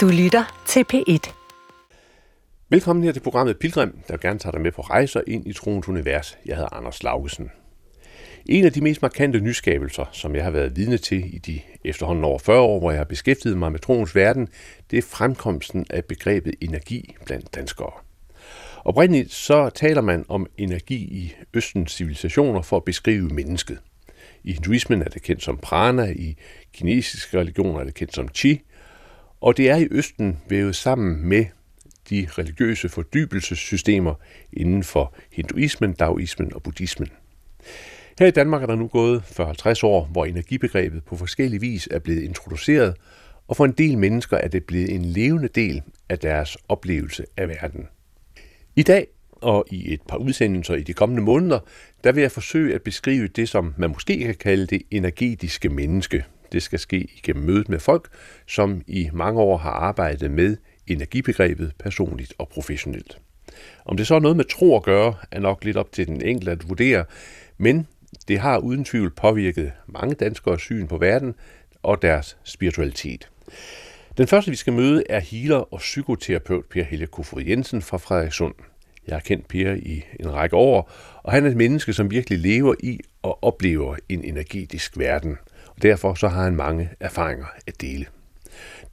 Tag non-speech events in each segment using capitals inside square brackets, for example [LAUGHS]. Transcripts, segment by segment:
Du lytter til P1. Velkommen her til programmet Pilgrim, der gerne tager dig med på rejser ind i troens univers. Jeg hedder Anders Laugesen. En af de mest markante nyskabelser, som jeg har været vidne til i de efterhånden over 40 år, hvor jeg har beskæftiget mig med troens verden, det er fremkomsten af begrebet energi blandt danskere. Oprindeligt så taler man om energi i Østens civilisationer for at beskrive mennesket. I hinduismen er det kendt som prana, i kinesiske religioner er det kendt som chi, og det er i Østen vævet sammen med de religiøse fordybelsessystemer inden for hinduismen, daoismen og buddhismen. Her i Danmark er der nu gået 40-50 år, hvor energibegrebet på forskellig vis er blevet introduceret, og for en del mennesker er det blevet en levende del af deres oplevelse af verden. I dag og i et par udsendelser i de kommende måneder, der vil jeg forsøge at beskrive det, som man måske kan kalde det energetiske menneske. Det skal ske igennem mødet med folk, som i mange år har arbejdet med energibegrebet personligt og professionelt. Om det så er noget med tro at gøre, er nok lidt op til den enkelte at vurdere, men det har uden tvivl påvirket mange danskers syn på verden og deres spiritualitet. Den første, vi skal møde, er healer og psykoterapeut Per Helge Kofod Jensen fra Frederikssund. Jeg har kendt Per i en række år, og han er et menneske, som virkelig lever i og oplever en energetisk verden. Derfor så har han mange erfaringer at dele.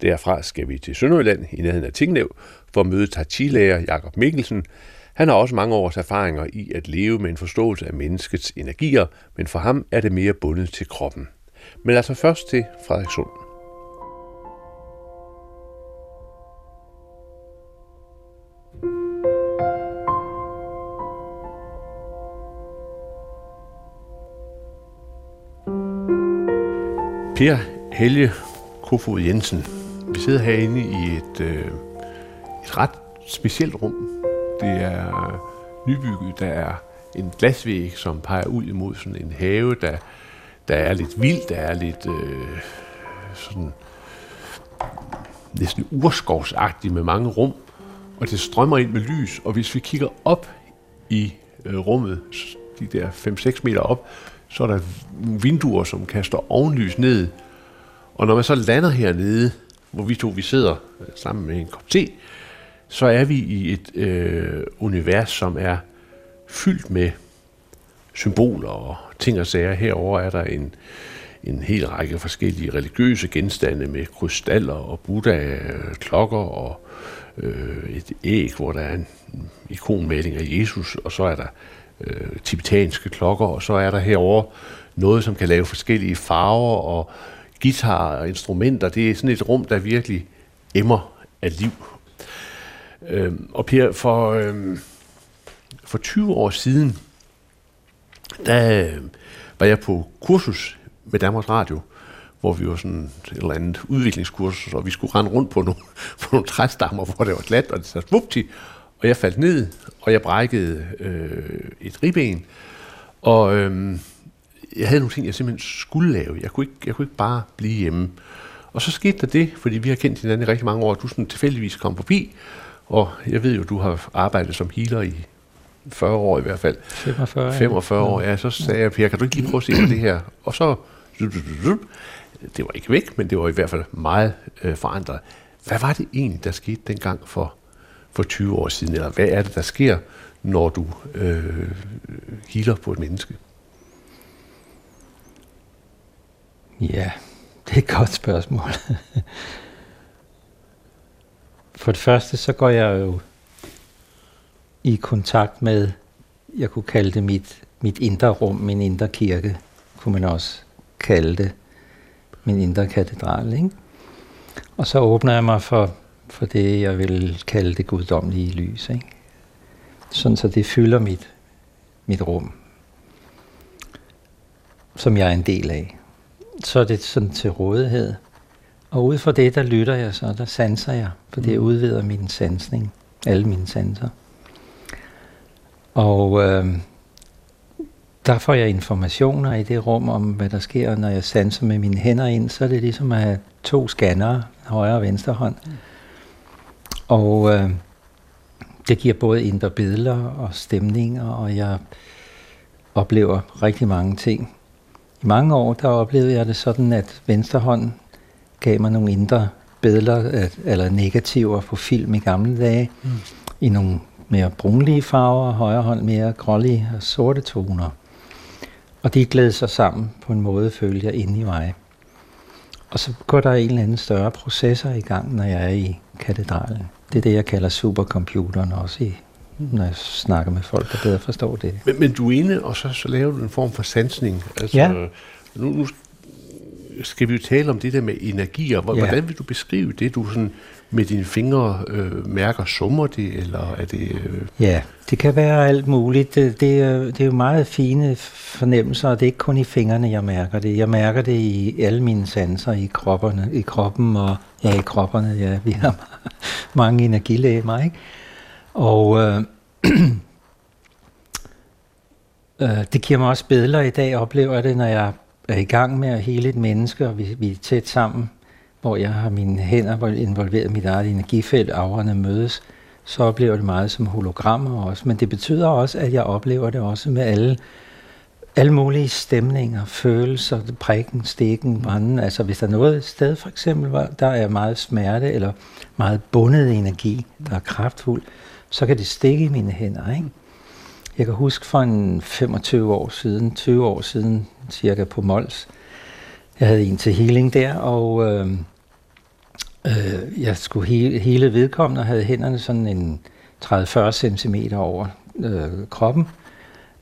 Derfra skal vi til Sønderjylland i nærheden af Tinglev for at møde tachilærer Jakob Mikkelsen. Han har også mange års erfaringer i at leve med en forståelse af menneskets energier, men for ham er det mere bundet til kroppen. Men altså først til Frederikssund. Per Helge Kofod Jensen. Vi sidder herinde i et, øh, et ret specielt rum. Det er nybygget. Der er en glasvæg, som peger ud imod sådan en have, der, der er lidt vild, der er lidt øh, sådan næsten urskovsagtigt med mange rum, og det strømmer ind med lys, og hvis vi kigger op i øh, rummet, de der 5-6 meter op, så er der vinduer, som kaster ovenlys ned. Og når man så lander hernede, hvor vi to vi sidder sammen med en kop te, så er vi i et øh, univers, som er fyldt med symboler og ting og sager. Herover er der en, en hel række forskellige religiøse genstande med krystaller og Buddha-klokker og øh, et æg, hvor der er en ikonmaling af Jesus, og så er der øh, tibetanske klokker, og så er der herover noget, som kan lave forskellige farver og guitar og instrumenter. Det er sådan et rum, der virkelig emmer af liv. Øh, og Per, for, øh, for 20 år siden, der øh, var jeg på kursus med Danmarks Radio, hvor vi var sådan et eller andet udviklingskursus, og vi skulle rende rundt på nogle, [LAUGHS] på nogle træstammer, hvor det var glat, og det så svupti, og jeg faldt ned, og jeg brækkede øh, et ribben, og øh, jeg havde nogle ting, jeg simpelthen skulle lave. Jeg kunne, ikke, jeg kunne ikke bare blive hjemme. Og så skete der det, fordi vi har kendt hinanden i rigtig mange år, at du sådan tilfældigvis kom forbi, og jeg ved jo, du har arbejdet som healer i 40 år i hvert fald. 45, 45 år, ja. Så sagde jeg, Per, kan du ikke lige prøve at se på det her? Og så, det var ikke væk, men det var i hvert fald meget øh, forandret. Hvad var det egentlig, der skete dengang for, for 20 år siden? Eller hvad er det, der sker, når du øh, healer på et menneske? Ja, det er et godt spørgsmål. For det første, så går jeg jo i kontakt med, jeg kunne kalde det mit, mit indre rum, min indre kirke, kunne man også kalde det, min indre katedral. Ikke? Og så åbner jeg mig for, for det, jeg vil kalde det guddommelige lys. Ikke? Sådan så det fylder mit, mit rum, som jeg er en del af. Så er det sådan til rådighed. Og ud fra det, der lytter jeg så, der sanser jeg, for det mm. udvider min sansning, alle mine sanser. Og øh, der får jeg informationer i det rum om, hvad der sker, når jeg sanser med mine hænder ind, så er det ligesom at have to scannere, højre og venstre hånd. Mm. Og øh, det giver både indre billeder og stemninger, og jeg oplever rigtig mange ting. I mange år, der oplevede jeg det sådan, at venstre hånd gav mig nogle indre billeder eller negativer på film i gamle dage, mm. i nogle mere brunlige farver, højre hånd mere grålige og sorte toner. Og de glæder sig sammen på en måde, føler jeg, inde i mig. Og så går der en eller anden større processer i gang, når jeg er i katedralen. Det er det, jeg kalder supercomputeren også, i, når jeg snakker med folk, der bedre forstår det. Men, men du er inde, og så, så laver du en form for sansning. Altså, ja. Nu, nu skal vi jo tale om det der med energier. Hvordan ja. vil du beskrive det, du sådan med dine fingre øh, mærker? Summer det, eller er det... Øh... Ja, det kan være alt muligt. Det, det, er, det er jo meget fine fornemmelser, og det er ikke kun i fingrene, jeg mærker det. Jeg mærker det i alle mine sanser, i, kropperne, i kroppen, og ja, i kropperne, ja, vi har [LAUGHS] mange energilæger, ikke? Og øh, [CLEARS THROAT] øh, det giver mig også bedler i dag, oplever jeg det, når jeg er i gang med at hele et menneske, og vi, vi er tæt sammen, hvor jeg har mine hænder involveret i mit eget energifelt, afrende mødes, så oplever jeg det meget som hologrammer også. Men det betyder også, at jeg oplever det også med alle, alle mulige stemninger, følelser, prikken, stikken, branden. Altså hvis der er noget sted for eksempel, hvor der er meget smerte eller meget bundet energi, der er kraftfuld, så kan det stikke i mine hænder. Ikke? Jeg kan huske for en 25 år siden, 20 år siden cirka på Mols, jeg havde en til healing der, og øh, øh, jeg skulle hele, hele vedkommende og havde hænderne sådan en 30-40 cm over øh, kroppen.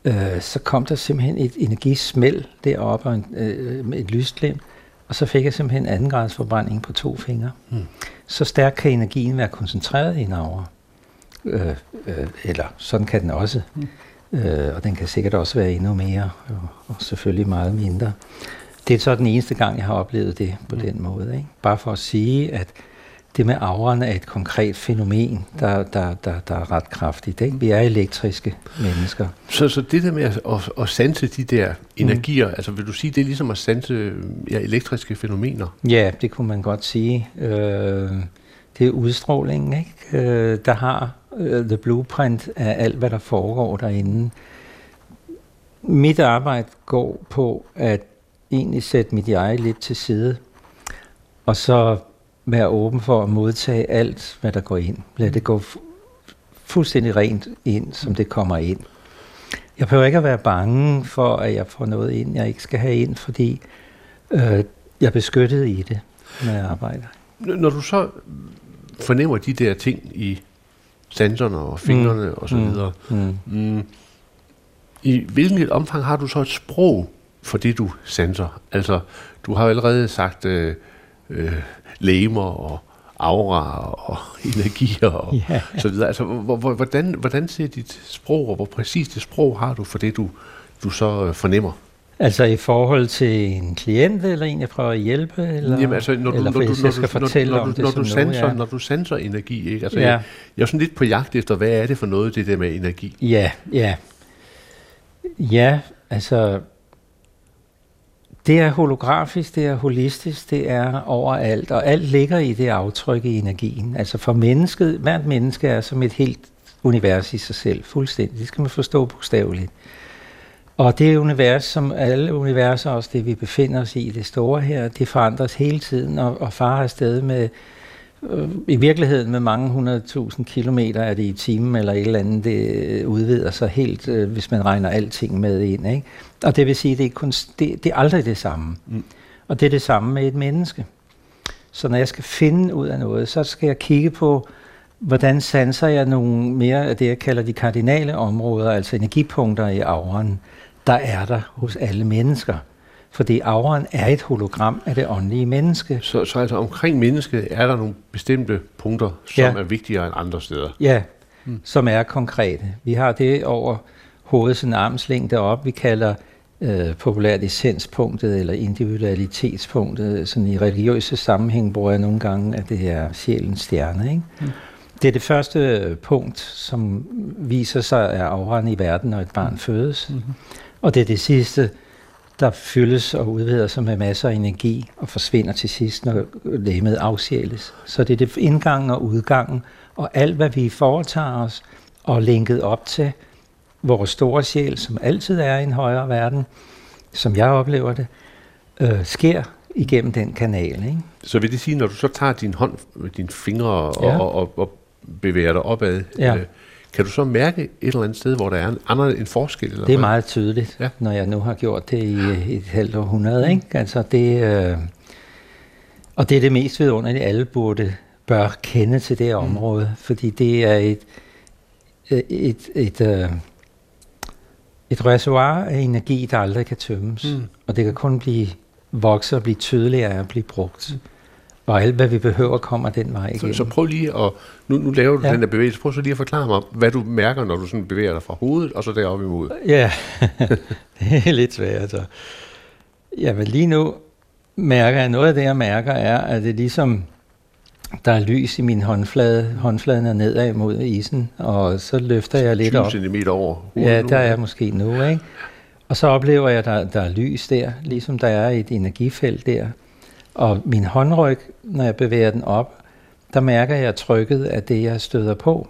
Øh, så kom der simpelthen et energismæld deroppe og en, øh, med et lysglimt, og så fik jeg simpelthen anden grads forbrænding på to fingre. Mm. Så stærk kan energien være koncentreret indover. Øh, øh, eller sådan kan den også. Mm. Øh, og den kan sikkert også være endnu mere, og, og selvfølgelig meget mindre. Det er så den eneste gang, jeg har oplevet det på mm. den måde. Ikke? Bare for at sige, at det med auren er et konkret fænomen, der, der, der, der er ret kraftigt. Ikke? Vi er elektriske mennesker. Så, så det der med at, at, at sanse de der energier, mm. altså vil du sige, det er ligesom at sanse ja, elektriske fænomener? Ja, det kunne man godt sige. Øh, det er udstrålingen, ikke? Øh, der har uh, the blueprint af alt, hvad der foregår derinde. Mit arbejde går på at egentlig sætte mit jeg lidt til side, og så være åben for at modtage alt, hvad der går ind. Lad det gå fuldstændig rent ind, som det kommer ind. Jeg behøver ikke at være bange for, at jeg får noget ind, jeg ikke skal have ind, fordi øh, jeg er beskyttet i det, når jeg arbejder. Når du så fornemmer de der ting i sanserne og fingrene mm. og så mm. videre. Mm. Mm. I hvilket omfang har du så et sprog for det, du sanser? Altså, du har jo allerede sagt øh, øh, lemer og aura og [LAUGHS] energier og yeah. så videre. Altså, hvordan, hvordan ser dit sprog, og hvor præcist det sprog har du for det, du, du så øh, fornemmer? Altså i forhold til en klient, eller en, jeg prøver at hjælpe? Eller, Jamen altså, når du, eller når du, når, skal fortælle når, når, om det når, du sanser, noget, ja. når du sanser energi, ikke? Altså, ja. jeg, jeg er sådan lidt på jagt efter, hvad er det for noget, det der med energi? Ja, ja. Ja, altså, det er holografisk, det er holistisk, det er overalt, og alt ligger i det aftryk i energien. Altså for mennesket, hvert menneske er som et helt univers i sig selv, fuldstændig. Det skal man forstå bogstaveligt. Og det univers, som alle universer, også det vi befinder os i, det store her, det forandres hele tiden, og, og farer afsted med, i virkeligheden med mange hundredtusind kilometer er det i timen eller et eller andet, det udvider sig helt, øh, hvis man regner alting med ind. Ikke? Og det vil sige, det er, kun, det, det er aldrig det samme. Mm. Og det er det samme med et menneske. Så når jeg skal finde ud af noget, så skal jeg kigge på, hvordan sanser jeg nogle mere af det, jeg kalder de kardinale områder, altså energipunkter i auren der er der hos alle mennesker. Fordi auren er et hologram af det åndelige menneske. Så, så altså omkring mennesket er der nogle bestemte punkter, som ja. er vigtigere end andre steder? Ja, hmm. som er konkrete. Vi har det over hovedet sådan armslængde op, vi kalder øh, populært essenspunktet eller individualitetspunktet. Sådan i religiøse sammenhæng bruger jeg nogle gange, at det er sjælens stjerne. Ikke? Hmm. Det er det første punkt, som viser sig af auren i verden, når et barn fødes. Mm-hmm. Og det er det sidste, der fyldes og udvider sig med masser af energi og forsvinder til sidst, når lægemet afsjæles. Så det er det indgangen og udgangen, og alt hvad vi foretager os og linket op til vores store sjæl, som altid er i en højere verden, som jeg oplever det, øh, sker igennem den kanal. Ikke? Så vil det sige, når du så tager din hånd, dine fingre og, Ja. og, og, og bevæger dig opad, Ja. øh, kan du så mærke et eller andet sted, hvor der er en, anden, en forskel? Eller Det er hvad? meget tydeligt, Ja. når jeg nu har gjort det i et halvt århundrede. Ikke? Altså det, øh, og det er det mest vidunderlige, alle burde bør kende til det her område, fordi det er et, øh, et, et, øh, et reservoir af energi, der aldrig kan tømmes. Mm. Mm. Og det kan kun blive vokse og blive tydeligere at blive brugt. Og alt, hvad vi behøver, kommer den vej Så, igennem. så prøv lige at, nu, nu laver du ja. Den der bevægelse, prøv så lige at forklare mig, hvad du mærker, når du sådan bevæger dig fra hovedet, og så deroppe imod. Ja, [LAUGHS] det er lidt svært. Så. Jamen lige nu mærker jeg, noget af det jeg mærker er, at det er ligesom, der er lys i min håndflade. Håndfladen er nedad mod isen, og så løfter jeg lidt 20 op. cm over Ja, der er jeg måske nu, ikke? Og så oplever jeg, at der, der er lys der, ligesom der er et energifelt der. Og min håndryg, når jeg bevæger den op, der mærker jeg trykket af det, jeg støder på.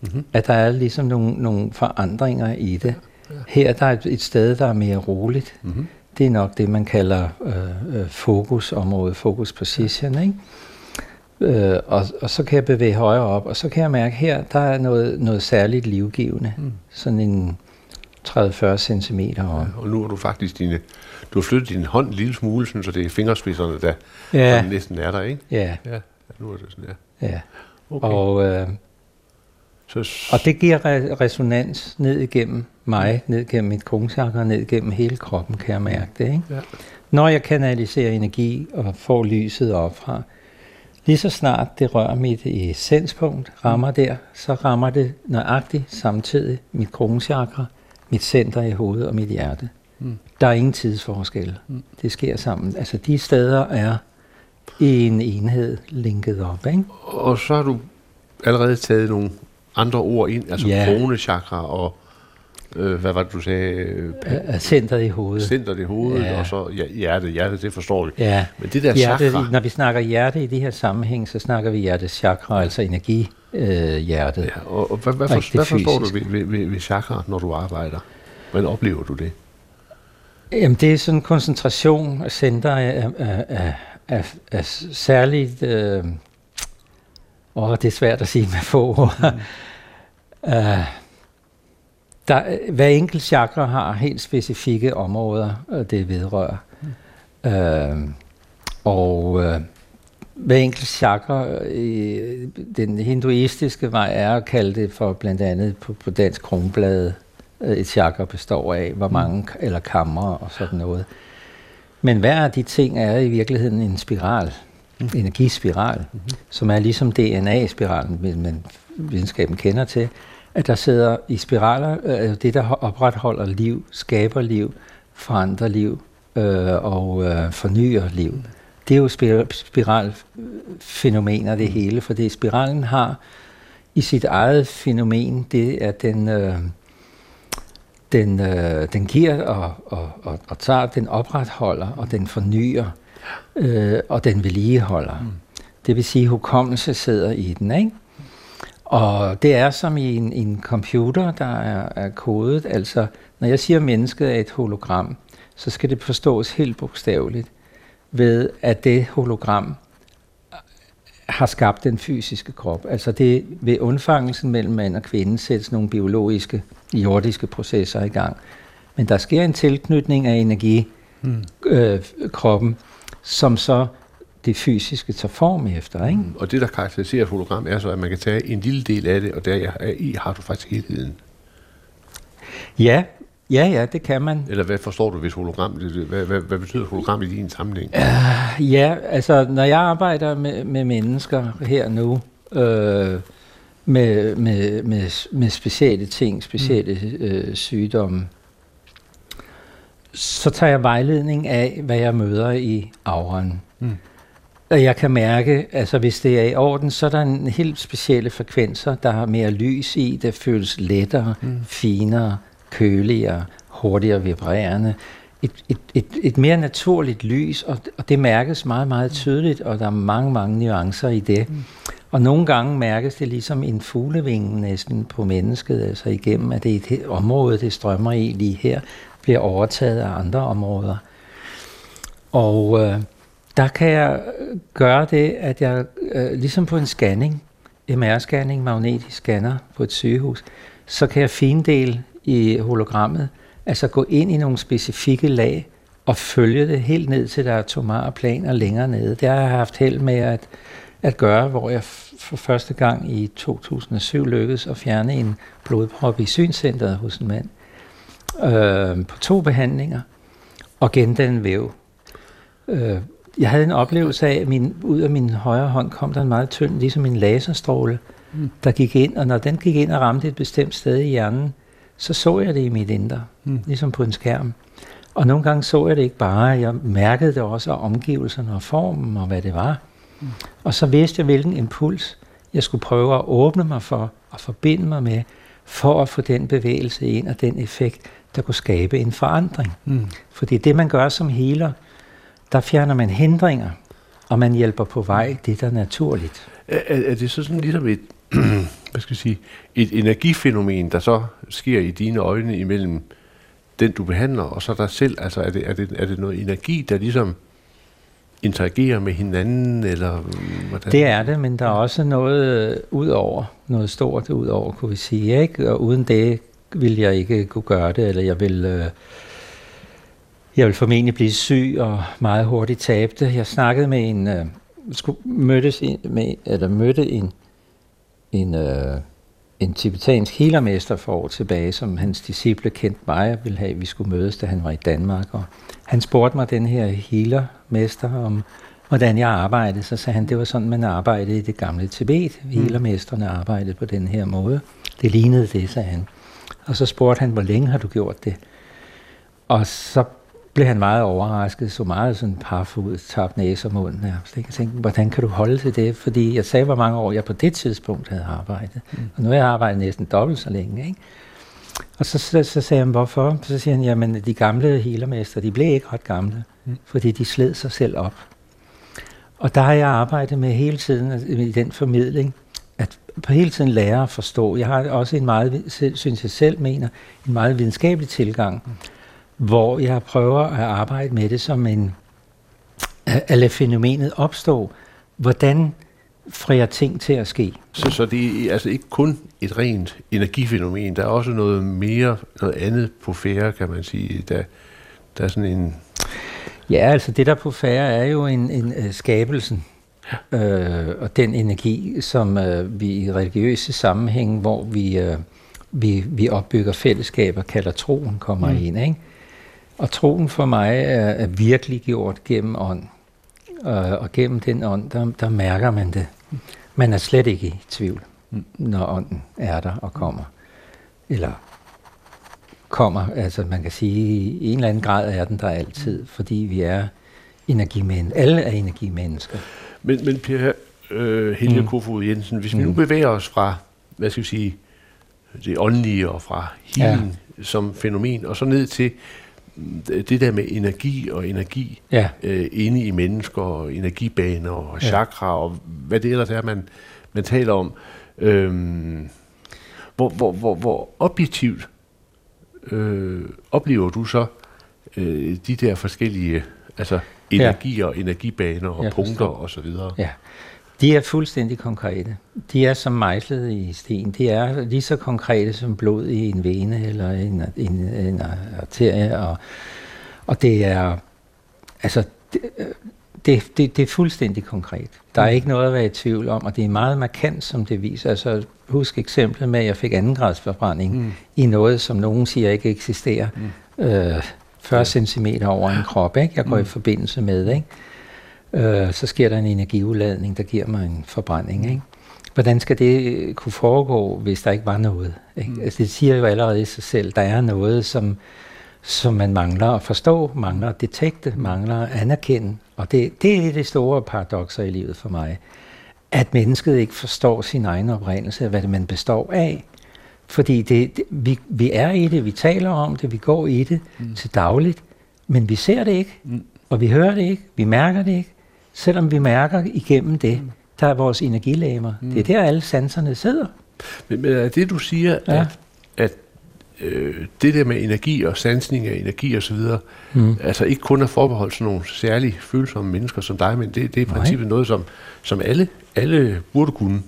Mhm. At der er ligesom nogle, nogle forandringer i det. Her der er et, et sted, der er mere roligt. Mhm. Det er nok det, man kalder øh, øh, fokusområde, focus position, ikke? Øh, og, og så kan jeg bevæge højere op, og så kan jeg mærke her, der er noget, noget særligt livgivende. Mm. Sådan en 30-40 cm op. Og nu har du faktisk dine, du har flyttet din hånd en lille smule, sådan, så det er fingerspidserne, der Ja, sådan næsten er der, ikke? ja, Ja, nu er det sådan, ja. ja. Okay. Og, øh, så, og det giver re- resonans ned igennem mig, ned igennem mit kronchakra, ned igennem hele kroppen, kan jeg mærke det. Ikke? Ja. Når jeg kanaliserer energi og får lyset op fra, lige så snart det rører mit essenspunkt, rammer der, så rammer det nøjagtigt samtidig mit kronchakra, mit center i hovedet og mit hjerte. Mm. Der er ingen tidsforskel. Mm. Det sker sammen. Altså de steder er i en enhed linket op. Ikke? Og så har du allerede taget nogle andre ord ind, altså Ja. kronechakra og, øh, hvad var det, du sagde, centret i hovedet. centret i hovedet, Ja. og så ja, hjertet. Hjertet, det forstår vi. Ja, Men det der hjerte, chakra, når vi snakker hjerte i de her sammenhæng, så snakker vi hjertes chakra, altså energi øh, hjertet. ja, og, og hvad, hvad, for, det hvad forstår du ved, ved, ved, ved chakra, når du arbejder? Hvordan oplever du det? Jamen, det er sådan en koncentration af center af, af, af, af, af særligt... Øh, åh, det er svært at sige med få ord. Mm. uh, [LAUGHS] der, hver enkelt chakra har helt specifikke områder, øh, det vedrører. Mm. Uh, og uh, hver enkelt chakra, øh, den hinduistiske vej er at kalde det for blandt andet på, på dansk kronblade, øh, et chakra består af, hvor mange, eller kamre og sådan noget. Men hver af de ting er i virkeligheden en spiral, en energispiral, mm-hmm. som er ligesom DNA-spiralen, man videnskaben kender til, at der sidder i spiraler, øh, det der opretholder liv, skaber liv, forandrer liv øh, og øh, fornyer liv. Det er jo spir- spiralfænomener det hele, for det spiralen har i sit eget fænomen, det er den... Øh, den, øh, den giver og, og, og, og tager, den opretholder, og den fornyer, øh, og den vedligeholder. Mm. Det vil sige, at hukommelse sidder i den, ikke? Og det er som i en, en computer, der er, er kodet. Altså, når jeg siger, at mennesket er et hologram, så skal det forstås helt bogstaveligt ved, at det hologram har skabt den fysiske krop. Altså det ved undfangelsen mellem mand og kvinde sættes nogle biologiske, jordiske processer i gang. Men der sker en tilknytning af energi, Mm. øh, kroppen, som så det fysiske tager form efter. Ikke? Og det, der karakteriserer et hologram, er så, at man kan tage en lille del af det, og der er i har du faktisk helheden. Ja, ja, ja, det kan man. Eller hvad forstår du, hvis hologram, hvad, hvad, hvad betyder hologram i din sammenhæng? Ja, altså når jeg arbejder med, med mennesker her nu, øh, med, med, med, med specielle ting, specielle øh, sygdomme, så tager jeg vejledning af, hvad jeg møder i auren. Mm. Og jeg kan mærke, altså hvis det er i orden, så er der en helt specielle frekvenser, der har mere lys i, det føles lettere, mm. finere, køligere, hurtigere vibrerende. Et, et, et, et mere naturligt lys, og, og det mærkes meget, meget tydeligt, og der er mange, mange nuancer i det. Mm. Og nogle gange mærkes det ligesom en fuglevinge næsten på mennesket, altså igennem, at det er et område, det strømmer i lige her, bliver overtaget af andre områder. Og, øh, der kan jeg gøre det, at jeg øh, ligesom på en scanning, MR-scanning, magnetisk scanner på et sygehus, så kan jeg findele i hologrammet, altså gå ind i nogle specifikke lag og følge det helt ned til der atomare planer længere nede. Det har jeg haft held med at, at gøre, hvor jeg for første gang i 2007 lykkedes at fjerne en blodprop i synscenteret hos en mand øh, på to behandlinger og gendanne væv. Øh, jeg havde en oplevelse af, at min, ud af min højre hånd kom der en meget tynd, ligesom en laserstråle, mm. der gik ind, og når den gik ind og ramte et bestemt sted i hjernen, så så jeg det i mit indre, mm. ligesom på en skærm. Og nogle gange så jeg det ikke bare, jeg mærkede det også af omgivelserne og formen og hvad det var. Mm. Og så vidste jeg, hvilken impuls jeg skulle prøve at åbne mig for og forbinde mig med, for at få den bevægelse ind og den effekt, der kunne skabe en forandring. Mm. Fordi det, man gør som healer, der fjerner man hindringer, og man hjælper på vej det, der er naturligt. Er, er det så sådan ligesom et, [CLEARS THROAT] hvad skal jeg sige, et energifænomen, der så sker i dine øjne imellem den, du behandler, og så dig selv? Altså er det, er det, er det noget energi, der ligesom interagerer med hinanden, eller hvordan? Det er det, men der er også noget øh, ud over, noget stort ud over, kunne vi sige, ikke? Og uden det vil jeg ikke kunne gøre det, eller jeg vil... Øh, jeg vil formentlig blive syg og meget hurtigt tabe det. Jeg snakkede med en, øh, skulle mødtes med, eller mødte en, en, øh, en tibetansk healermester for år tilbage, som hans disciple kendte mig og ville have, at vi skulle mødes, da han var i Danmark. Og han spurgte mig, den her healermester, om hvordan jeg arbejdede. Så sagde han, det var sådan, man arbejdede i det gamle Tibet. Mm. Healermesterne arbejdede på den her måde. Det lignede det, sagde han. Og så spurgte han, hvor længe har du gjort det? Og så blev han meget overrasket, så meget sådan parfud, tabt næse og mund nærmest. Ikke? Jeg tænkte, hvordan kan du holde til det? Fordi jeg sagde, hvor mange år jeg på det tidspunkt havde arbejdet. Mm. Og nu har jeg arbejdet næsten dobbelt så længe. Ikke? Og så, så, så sagde han, hvorfor? Så siger han, jamen de gamle healermester, de blev ikke ret gamle, mm. fordi de sled sig selv op. Og der har jeg arbejdet med hele tiden i den formidling, at på hele tiden lære at forstå. Jeg har også en meget, synes jeg selv mener, en meget videnskabelig tilgang. Mm hvor jeg prøver at arbejde med det som en, at lade fænomenet opstå. Hvordan får jeg ting til at ske? Så, så det er altså ikke kun et rent energifænomen, der er også noget mere, noget andet på færre, kan man sige. Der, der er sådan en... Ja, altså det der på færre er jo en, en uh, skabelsen. Ja. Øh, og den energi, som uh, vi i religiøse sammenhæng, hvor vi, uh, vi, vi opbygger fællesskaber, kalder troen, kommer mm. ind. Ikke? Og troen for mig er, er virkelig gjort gennem ånd. Og, og gennem den ånd, der, der mærker man det. Man er slet ikke i tvivl, når ånden er der og kommer. Eller kommer, altså man kan sige, i en eller anden grad er den der altid, fordi vi er energimennesker. Alle er energimennesker. Men, men Per øh, Helge mm. Kofod Jensen, hvis vi nu mm. bevæger os fra, hvad skal vi sige, det åndelige og fra healing ja. som fænomen, og så ned til det der med energi og energi ja. øh, inde i mennesker, og energibaner og chakra, ja. og hvad det ellers er, man, man taler om. Øhm, hvor, hvor, hvor, hvor objektivt øh, oplever du så øh, de der forskellige altså energier ja. og energibaner og ja, punkter og så videre? Ja. De er fuldstændig konkrete. De er som mejslet i sten. De er lige så konkrete som blod i en vene eller en, en, en arterie. Og, og det er, altså, det, det, det, det er fuldstændig konkret. Der er ikke noget at være i tvivl om, og det er meget markant, som det viser. Altså, husk eksemplet med, at jeg fik andengrads forbrænding mm. i noget, som nogen siger ikke eksisterer. Mm. Øh, 40 cm over en krop, ikke? jeg går mm. i forbindelse med. Ikke? Øh, så sker der en energiudladning, der giver mig en forbrænding. Ikke? Hvordan skal det kunne foregå, hvis der ikke var noget? Ikke? Mm. Altså, det siger jo allerede i sig selv, der er noget, som, som man mangler at forstå, mangler at detekte, mangler at anerkende. Og det, det er det store paradoxer i livet for mig. At mennesket ikke forstår sin egen oprindelse, hvad det man består af. Fordi det, det, vi, vi er i det, vi taler om det, vi går i det mm. til dagligt, men vi ser det ikke, mm. og vi hører det ikke, vi mærker det ikke, selvom vi mærker igennem det, mm. der er vores energilæmer. Mm. Det er der, alle sanserne sidder. Men, men er det, du siger, ja. at, at øh, det der med energi og sansning af energi osv., mm. altså ikke kun er forbeholdt sådan nogle særligt følsomme mennesker som dig, men det, det er i princippet noget, som, som alle, alle burde kunne.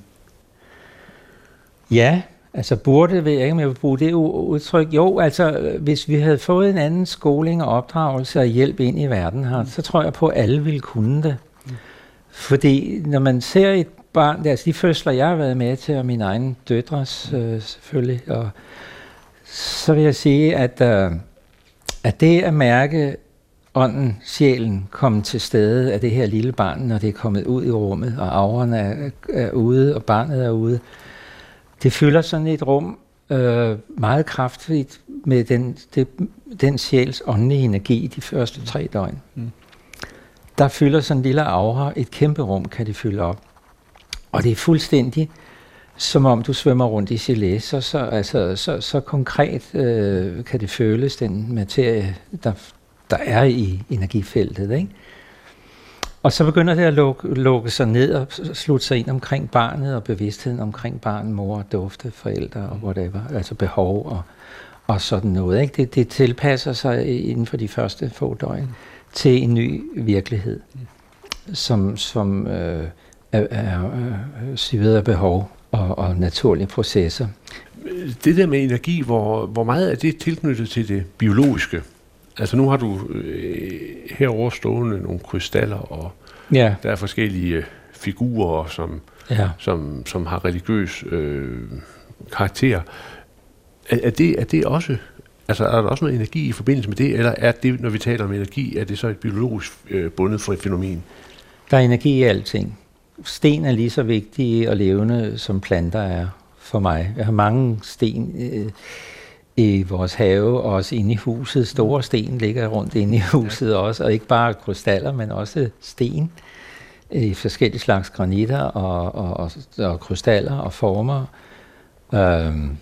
Ja, altså burde, ved jeg ikke, om jeg vil bruge det udtryk. Jo, altså hvis vi havde fået en anden skoling og opdragelse og hjælp ind i verden her, mm. så tror jeg på, at alle ville kunne det. Mm. Fordi når man ser et barn, altså de fødsler, jeg har været med til, og mine egne døtres øh, selvfølgelig, og så vil jeg sige, at, øh, at det at mærke ånden, sjælen, komme til stede af det her lille barn, når det er kommet ud i rummet, og aurerne er, er ude, og barnet er ude, det fylder sådan et rum øh, meget kraftigt med den, det, den sjæls åndelige energi de første tre døgn. Mm. Der fylder sådan en lille aura, et kæmpe rum kan det fylde op. Og det er fuldstændig som om du svømmer rundt i gelé, så, så, altså, så, så konkret øh, kan det føles, den materie, der, der er i energifeltet. Ikke? Og så begynder det at lukke, lukke sig ned og slutte sig ind omkring barnet og bevidstheden omkring barn, mor, dufte, forældre og whatever, altså behov og, og sådan noget. Ikke? Det, det tilpasser sig inden for de første få døgn til en ny virkelighed, som, som øh, er, er, er, er behov og, og naturlige processer. Det der med energi, hvor, hvor meget er det tilknyttet til det biologiske? Altså nu har du øh, herovre stående nogle krystaller, og ja. der er forskellige figurer, som, ja. som, som har religiøs øh, karakter. Er, er, det, er det også Altså er der også noget energi i forbindelse med det, eller er det, når vi taler om energi, er det så et biologisk øh, bundet for et fænomen? Der er energi i alting sten er lige så vigtige og levende, som planter er for mig. Jeg har mange sten øh, i vores have, og også inde i huset. Store sten ligger rundt inde i huset ja. også, og ikke bare krystaller, men også sten i forskellige slags granitter og, og, og, og krystaller og former. Øhm,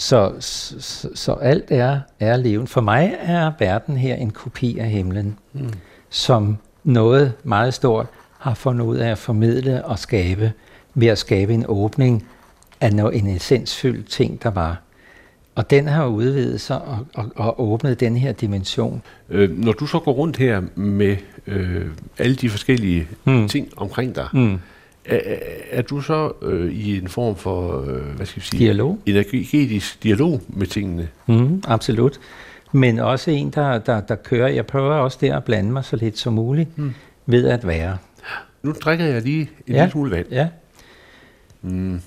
så, så, så alt er, er levende. For mig er verden her en kopi af himlen, mm. som noget meget stort, har fundet ud af at formidle og skabe, ved at skabe en åbning af noget, en essensfyldt ting, der var. Og den har udvidet sig og, og, og åbnet den her dimension. Øh, når du så går rundt her med øh, alle de forskellige mm. ting omkring dig, mm. Er, er du så øh, i en form for, øh, hvad skal vi sige, dialog. energetisk dialog med tingene? Mm, absolut. Men også en, der, der, der kører. Jeg prøver også der at blande mig så lidt som muligt mm. ved at være. Nu drikker jeg lige en ja. lille smule vand. Ja. Mm.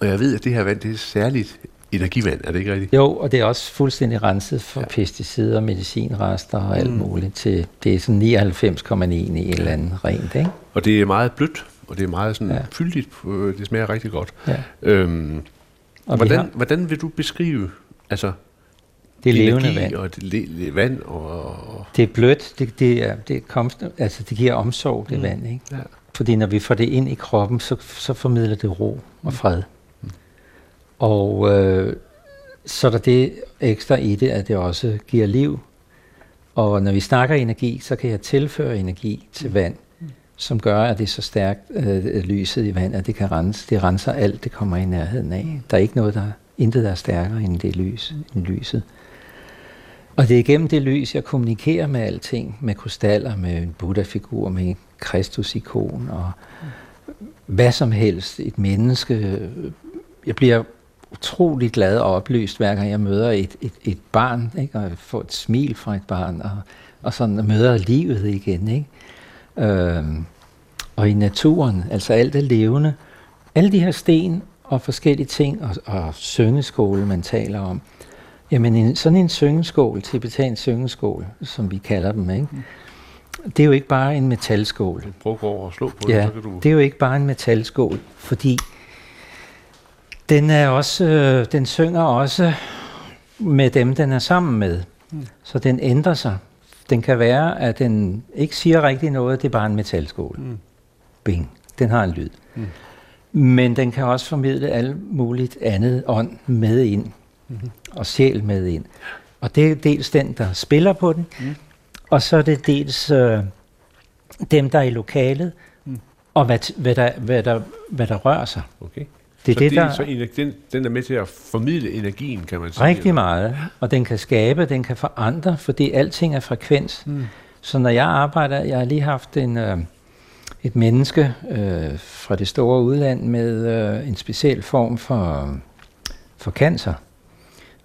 Og jeg ved, at det her vand, det er særligt energivand, er det ikke rigtigt? Jo, og det er også fuldstændig renset for ja. pesticider, medicinrester og alt mm. muligt. Til, det er sådan 99,1 i et eller andet rent, ikke? Og det er meget blødt, og det er meget sådan ja. fyldigt. Det smager rigtig godt. Ja. Øhm, og hvordan, har... hvordan vil du beskrive altså, det er levende vand. Og det le- vand og... Det er blødt, det, det, er, det, kom, altså det giver omsorg, det mm. vand. Ikke? Ja. Fordi når vi får det ind i kroppen, så, så formidler det ro og fred. Mm. Og øh, så er der det ekstra i det, at det også giver liv. Og når vi snakker energi, så kan jeg tilføre energi til mm. vand, som gør, at det er så stærkt, øh, lyset i vand, at det kan rense. Det renser alt, det kommer i nærheden af. Der er ikke noget, der intet der er stærkere end det lys, end lyset. Og det er igennem det lys, jeg kommunikerer med alting, med krystaller, med en Buddha-figur, med en Kristus-ikon og hvad som helst, et menneske. Jeg bliver utrolig glad og oplyst, hver gang jeg møder et, et, et barn, ikke? og får et smil fra et barn, og, og sådan møder livet igen. Ikke? Øhm, og i naturen, altså alt det levende, alle de her sten og forskellige ting, og, og syngeskole, man taler om, Jamen en, sådan en syngeskål, tibetansk syngeskål, som vi kalder dem, ikke? det er jo ikke bare en metalskål. Prøv at gå over og slå på ja, det, så kan du... det er jo ikke bare en metalskål, fordi den, er også, øh, den synger også med dem, den er sammen med. Mm. Så den ændrer sig. Den kan være, at den ikke siger rigtig noget, det er bare en metalskål. Mm. Bing. Den har en lyd. Mm. Men den kan også formidle alt muligt andet ånd med ind mm-hmm. og sjæl med ind. Og det er dels den, der spiller på den, mm. og så er det dels øh, dem, der er i lokalet, mm. og hvad, hvad, der, hvad, der, hvad der rører sig. Okay. Det er så det, det der... Så den, den er med til at formidle energien, kan man sige. Rigtig meget. Og den kan skabe, den kan forandre, fordi alting er frekvens. Mm. Så når jeg arbejder, jeg har lige haft en, øh, et menneske øh, fra det store udland med øh, en speciel form for, for cancer.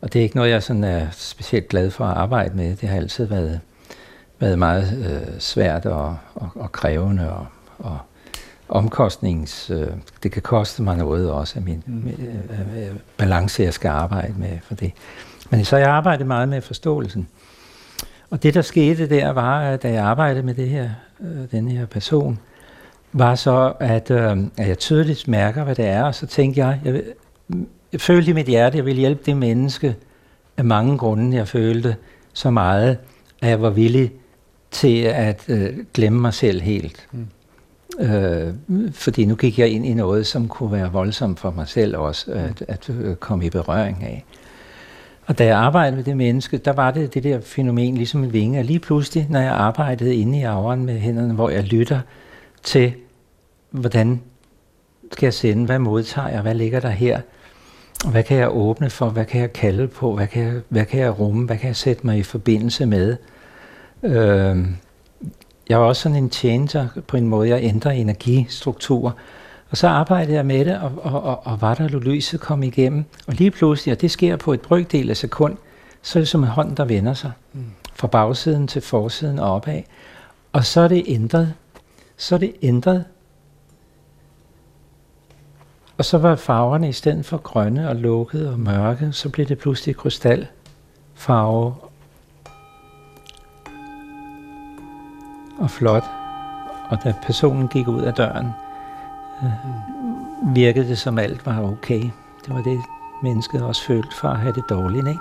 Og det er ikke noget, jeg sådan er specielt glad for at arbejde med. Det har altid været, været meget øh, svært og, og, og krævende og, og omkostnings... Øh, det kan koste mig noget også af min mm. øh, øh, balance, jeg skal arbejde med for det. Men så jeg arbejdet meget med forståelsen. Og det, der skete der, var, da jeg arbejdede med det her, øh, den her person, var så, at, øh, at jeg tydeligt mærker, hvad det er, og så tænkte jeg, jeg, jeg følte i mit hjerte, at jeg ville hjælpe det menneske af mange grunde, jeg følte så meget, at jeg var villig til at øh, glemme mig selv helt. Mm. Øh, fordi nu gik jeg ind i noget, som kunne være voldsomt for mig selv også, øh, at, at øh, komme i berøring af. Og da jeg arbejdede med det menneske, der var det det der fænomen, ligesom en vinge. Og lige pludselig, når jeg arbejdede inde i avren med hænderne, hvor jeg lytter til, hvordan skal jeg sende, hvad modtager jeg, hvad ligger der her, hvad kan jeg åbne for, hvad kan jeg kalde på, hvad kan jeg, hvad kan jeg rumme, hvad kan jeg sætte mig i forbindelse med. Øh, jeg var også sådan en tjener på en måde, jeg ændrer energistruktur. Og så arbejdede jeg med det, og, og, og, og var der lyset kom igennem. Og lige pludselig, og det sker på et brøkdel af sekund, så er det som en hånd, der vender sig. Mm. Fra bagsiden til forsiden og opad. Og så er det ændret. Så er det ændret. Og så var farverne i stedet for grønne og lukkede og mørke, så blev det pludselig krystalfarve og flot. Og da personen gik ud af døren, øh, virkede det som alt var okay. Det var det, mennesket også følte for at have det dårligt, ikke?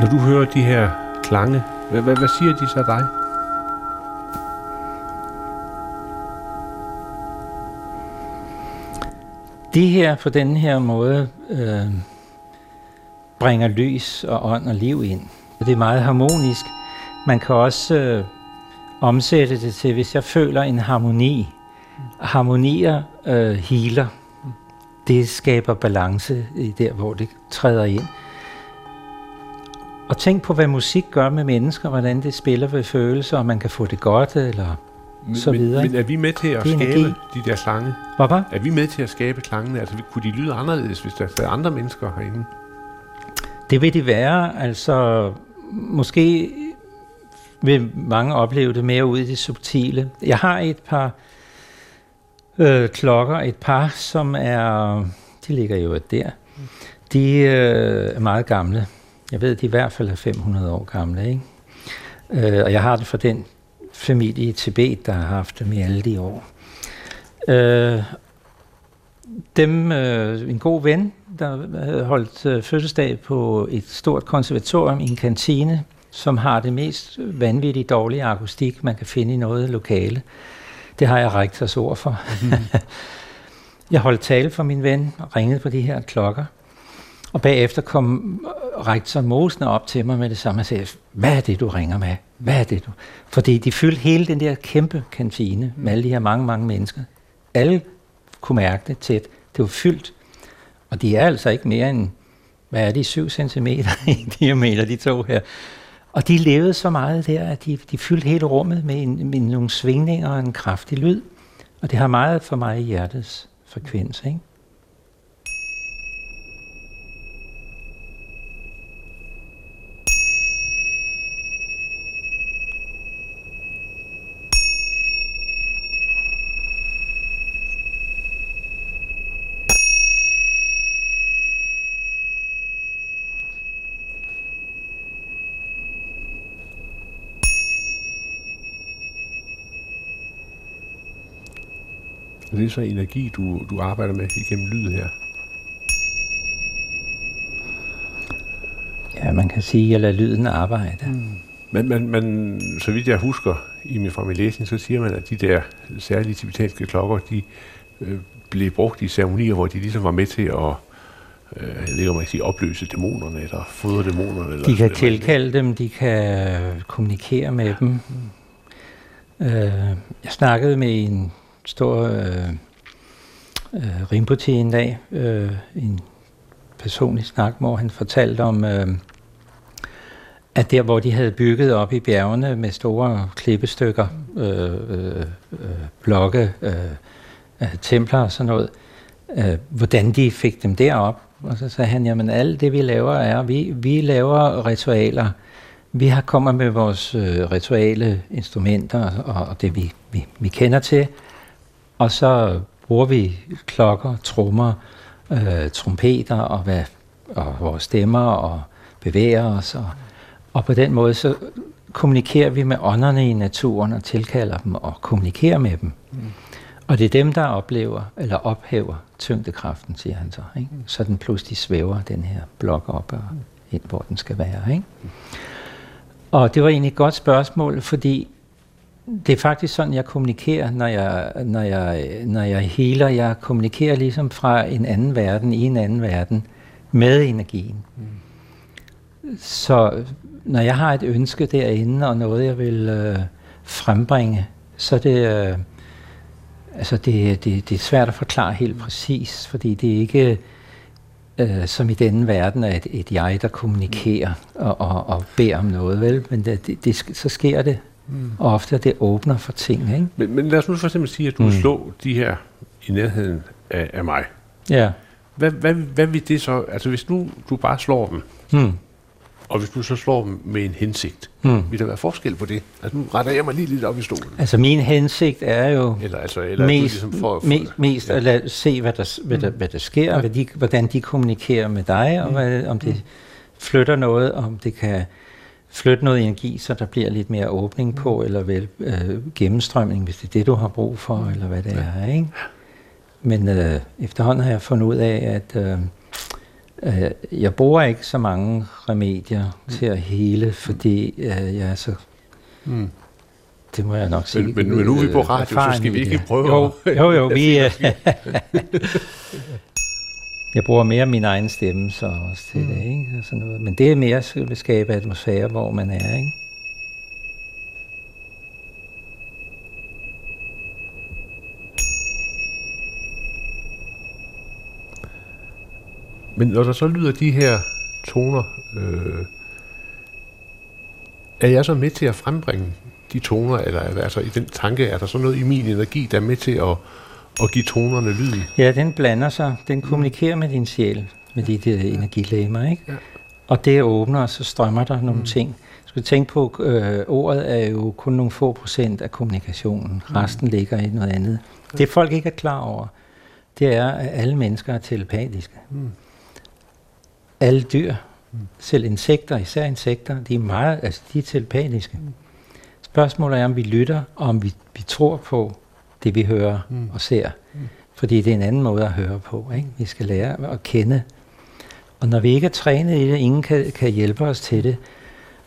Når du hører de her klange hvad, hvad, hvad siger de så dig? Det her på den her måde øh, bringer lys og ånd og liv ind. Det er meget harmonisk. Man kan også øh, omsætte det til, hvis jeg føler en harmoni. Harmonier øh, healer. Det skaber balance i der, hvor det træder ind. Og tænk på, hvad musik gør med mennesker, hvordan det spiller ved følelser, og man kan få det godt, eller men, så videre. Men, men er vi med til at skabe energi. de der slange? Hvad var? Er vi med til at skabe klangene? Altså, kunne de lyde anderledes, hvis der er andre mennesker herinde? Det vil de være. Altså, måske vil mange opleve det mere ud i det subtile. Jeg har et par øh, klokker, et par, som er, de ligger jo der. De øh, er meget gamle. Jeg ved, at de i hvert fald er 500 år gamle. Ikke? Øh, og jeg har det for den familie i Tibet, der har haft dem i alle de år. Øh, dem, øh, en god ven, der havde holdt øh, fødselsdag på et stort konservatorium i en kantine, som har det mest vanvittigt dårlige akustik, man kan finde i noget lokale. Det har jeg rektors ord for. Mm. [LAUGHS] jeg holdt tale for min ven og ringede på de her klokker. Og bagefter kom rektor Mosen op til mig med det samme og sagde, hvad er det, du ringer med? Hvad er det, du? Fordi de fyldte hele den der kæmpe kantine med alle de her mange, mange mennesker. Alle kunne mærke det tæt. Det var fyldt. Og de er altså ikke mere end, hvad er de, 7 cm [LAUGHS] i diameter, de to her. Og de levede så meget der, at de, de fyldte hele rummet med, en, med nogle svingninger og en kraftig lyd. Og det har meget for mig i hjertets frekvens, ikke? Det er så energi, du, du arbejder med igennem lyd her. Ja, man kan sige, at jeg lader lyden arbejde. Mm. Men, men, men så vidt jeg husker i min, fra min læsning, så siger man, at de der særlige tibetanske klokker, de, øh, blev brugt i ceremonier, hvor de ligesom var med til at øh, jeg ved ikke, om man kan sige, opløse dæmonerne, eller fodre dæmonerne. Eller de kan tilkalde dem, de kan kommunikere med dem. Øh, jeg snakkede med en stor øh, øh, Rimbuti en dag, øh, en personlig snak, hvor han fortalte om, øh, at der, hvor de havde bygget op i bjergene med store klippestykker, øh, øh, øh blokke, øh, templer og sådan noget, øh, hvordan de fik dem derop. Og så sagde han, jamen alt det vi laver er, vi, vi laver ritualer. Vi har kommet med vores øh, rituale instrumenter og, og det vi, vi, vi kender til, og så bruger vi klokker, trommer, øh, trompeter og, hvad, og vores stemmer og bevæger os. Og, og på den måde så kommunikerer vi med ånderne i naturen og tilkalder dem og kommunikerer med dem. Mm. Og det er dem, der oplever eller ophæver tyngdekraften, siger han så. Ikke? Så den pludselig svæver den her blok op og ind, hvor den skal være. Ikke? Og det var egentlig et godt spørgsmål, fordi det er faktisk sådan, jeg kommunikerer, når jeg, når jeg, når jeg healer. Jeg kommunikerer ligesom fra en anden verden, i en anden verden, med energien. Mm. Så når jeg har et ønske derinde, og noget jeg vil øh, frembringe, så er det... Øh, altså det, det, det er svært at forklare helt præcis, fordi det er ikke øh, som i denne verden er et, et jeg, der kommunikerer og, og, og beder om noget, vel? Men det, det, det, så sker det Mm. Og ofte det åbner for ting. Ikke? Men, men lad os nu for eksempel sige, at du mm. slår de her i nærheden af, af mig. Ja. Hvad, hvad, hvad vil det så, altså hvis nu du bare slår dem, mm. og hvis du så slår dem med en hensigt, mm. vil der være forskel på det? Altså nu retter jeg mig lige lidt op i stolen. Altså min hensigt er jo eller, altså, eller mest, ligesom for, for, me, mest ja. at lade, se, hvad der, hvad der, mm. hvad der sker, ja. hvad de, hvordan de kommunikerer med dig, og mm. hvad, om det mm. flytter noget, om det kan flytte noget energi, så der bliver lidt mere åbning på, mm. eller vel øh, gennemstrømning, hvis det er det, du har brug for, mm. eller hvad det ja. er. Ikke? Men øh, efterhånden har jeg fundet ud af, at øh, øh, jeg bruger ikke så mange remedier mm. til at hele, fordi øh, jeg er så... Mm. Det må jeg nok sige. Men, men, men nu er vi på radio, så skal vi ikke prøve jo, Jo, jo, [LAUGHS] vi... [LAUGHS] Jeg bruger mere min egen stemme så også til mm. det, ikke? Og sådan noget. Men det er mere at skabe atmosfære, hvor man er, ikke? Men når der så lyder de her toner, øh, er jeg så med til at frembringe de toner, eller altså i den tanke, er der så noget i min energi, der er med til at, og give tonerne lyd? Ja, den blander sig. Den kommunikerer med din sjæl, med de der energilæmer, ikke? Ja. Og det åbner, og så strømmer der nogle mm. ting. Du skal tænke på, øh, ordet er jo kun nogle få procent af kommunikationen. Mm. Resten ligger i noget andet. Det folk ikke er klar over, det er, at alle mennesker er telepatiske. Mm. Alle dyr, mm. selv insekter, især insekter, de er meget, altså de er telepatiske. Mm. Spørgsmålet er, om vi lytter, og om vi, vi tror på, det vi hører mm. og ser. Mm. Fordi det er en anden måde at høre på. Ikke? Vi skal lære at kende. Og når vi ikke er trænet i det, ingen kan, kan hjælpe os til det,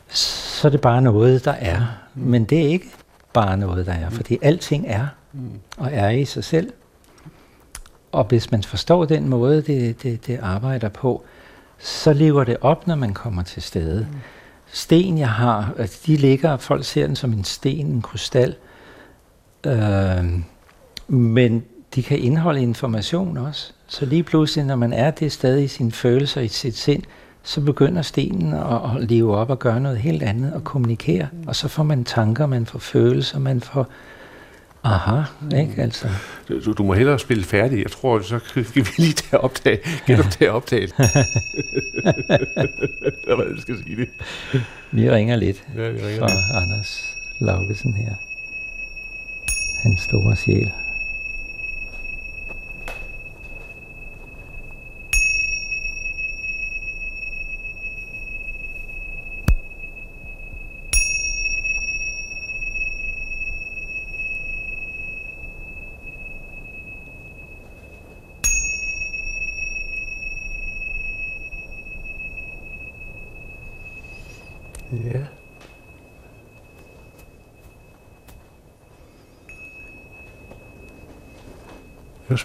så er det bare noget, der er. Mm. Men det er ikke bare noget, der er, fordi alting er, mm. og er i sig selv. Og hvis man forstår den måde, det, det, det arbejder på, så lever det op, når man kommer til stede. Mm. Sten, jeg har, altså de ligger, folk ser den som en sten, en krystal, Øh, men de kan indeholde information også. Så lige pludselig, når man er det sted i sine følelser, i sit sind, så begynder stenen at, at leve op og gøre noget helt andet og kommunikere. Og så får man tanker, man får følelser, man får... Aha, ikke altså. Du, du må hellere spille færdig. Jeg tror, så skal vi lige tage optag. Genoptage optaget. Jeg skal sige det. Vi ringer lidt ja, vi ringer fra lidt. Anders Laugesen her hans store sjæl.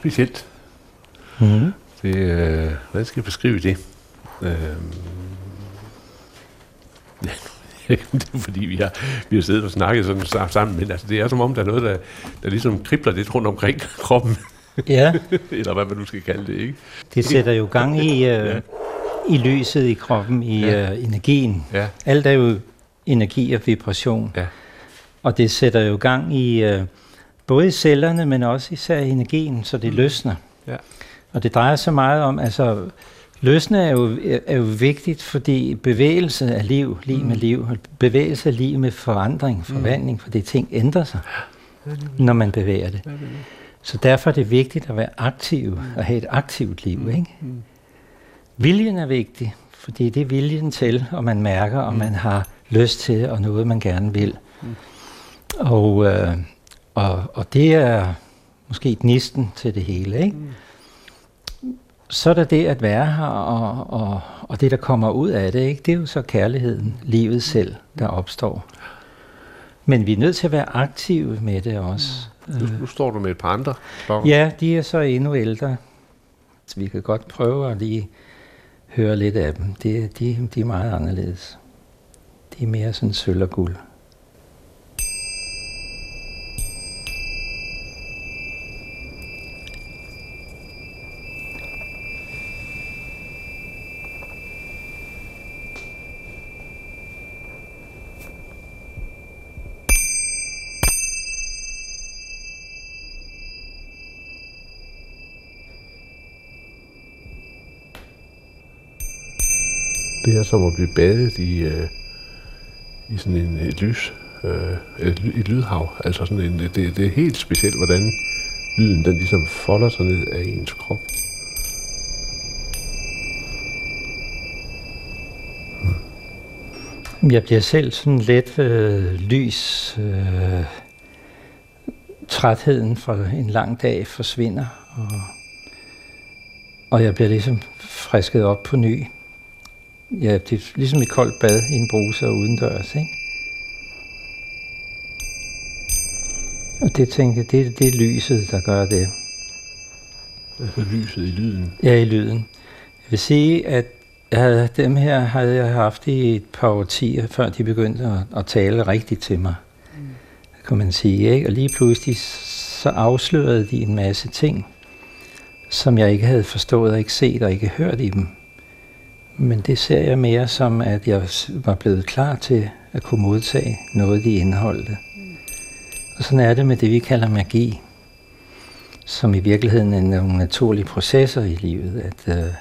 Specielt. Mm. Det, øh, hvordan skal jeg beskrive det? Øh, [LAUGHS] ja, det er fordi, vi har, vi har siddet og snakket sådan sammen, men altså, det er som om, der er noget, der, der ligesom kribler lidt rundt omkring [LAUGHS] kroppen, Ja, [LAUGHS] eller hvad man nu skal kalde det, ikke? det sætter jo gang i, øh, Ja. i lyset i kroppen, i Ja. øh, energien. Ja, Alt er jo energi og vibration. ja, Og det sætter jo gang i øh, både i cellerne, men også især i energien, så det løsner. Ja. Og det drejer sig meget om, altså løsne er jo, er jo vigtigt, fordi bevægelse er liv, liv med liv, og bevægelse er liv med forandring, forvandling, fordi ting ændrer sig, når man bevæger det. Så derfor er det vigtigt at være aktiv og have et aktivt liv. Ikke? Viljen er vigtig, fordi det er viljen til, og man mærker, om man har lyst til, og noget man gerne vil. Og, øh, og, og det er måske gnisten til det hele. Ikke? Så er der det at være her, og, og, og det, der kommer ud af det, ikke? det er jo så kærligheden, livet selv, der opstår. Men vi er nødt til at være aktive med det også. nu, nu står du med et par andre klokker. Ja, de er så endnu ældre. Så vi kan godt prøve at lige høre lidt af dem. Det, de, de er meget anderledes. De er mere sådan sølv og guld. Det er som at blive badet i, øh, i sådan en, et lys, øh, et, et lydhav. Altså sådan en, det, det er helt specielt, hvordan lyden den ligesom folder sig ned af ens krop. Hmm. Jeg bliver selv sådan let øh, lys. Øh, trætheden fra en lang dag forsvinder. Og, og jeg bliver ligesom frisket op på ny. Ja, det er ligesom et koldt bad i en bruse og udendørs, ikke? Og det tænker jeg, det, det er lyset, der gør det. Altså lyset i lyden. Ja, i lyden. Jeg vil sige, at jeg havde, dem her havde jeg haft i et par årtier, før de begyndte at, at tale rigtigt til mig. Mm. Kan man sige, ikke? Og lige pludselig så afslørede de en masse ting, som jeg ikke havde forstået og ikke set og ikke hørt i dem. Men det ser jeg mere som, at jeg var blevet klar til at kunne modtage noget, de indeholdte. Og sådan er det med det, vi kalder magi, som i virkeligheden er nogle naturlige processer i livet, at, øh,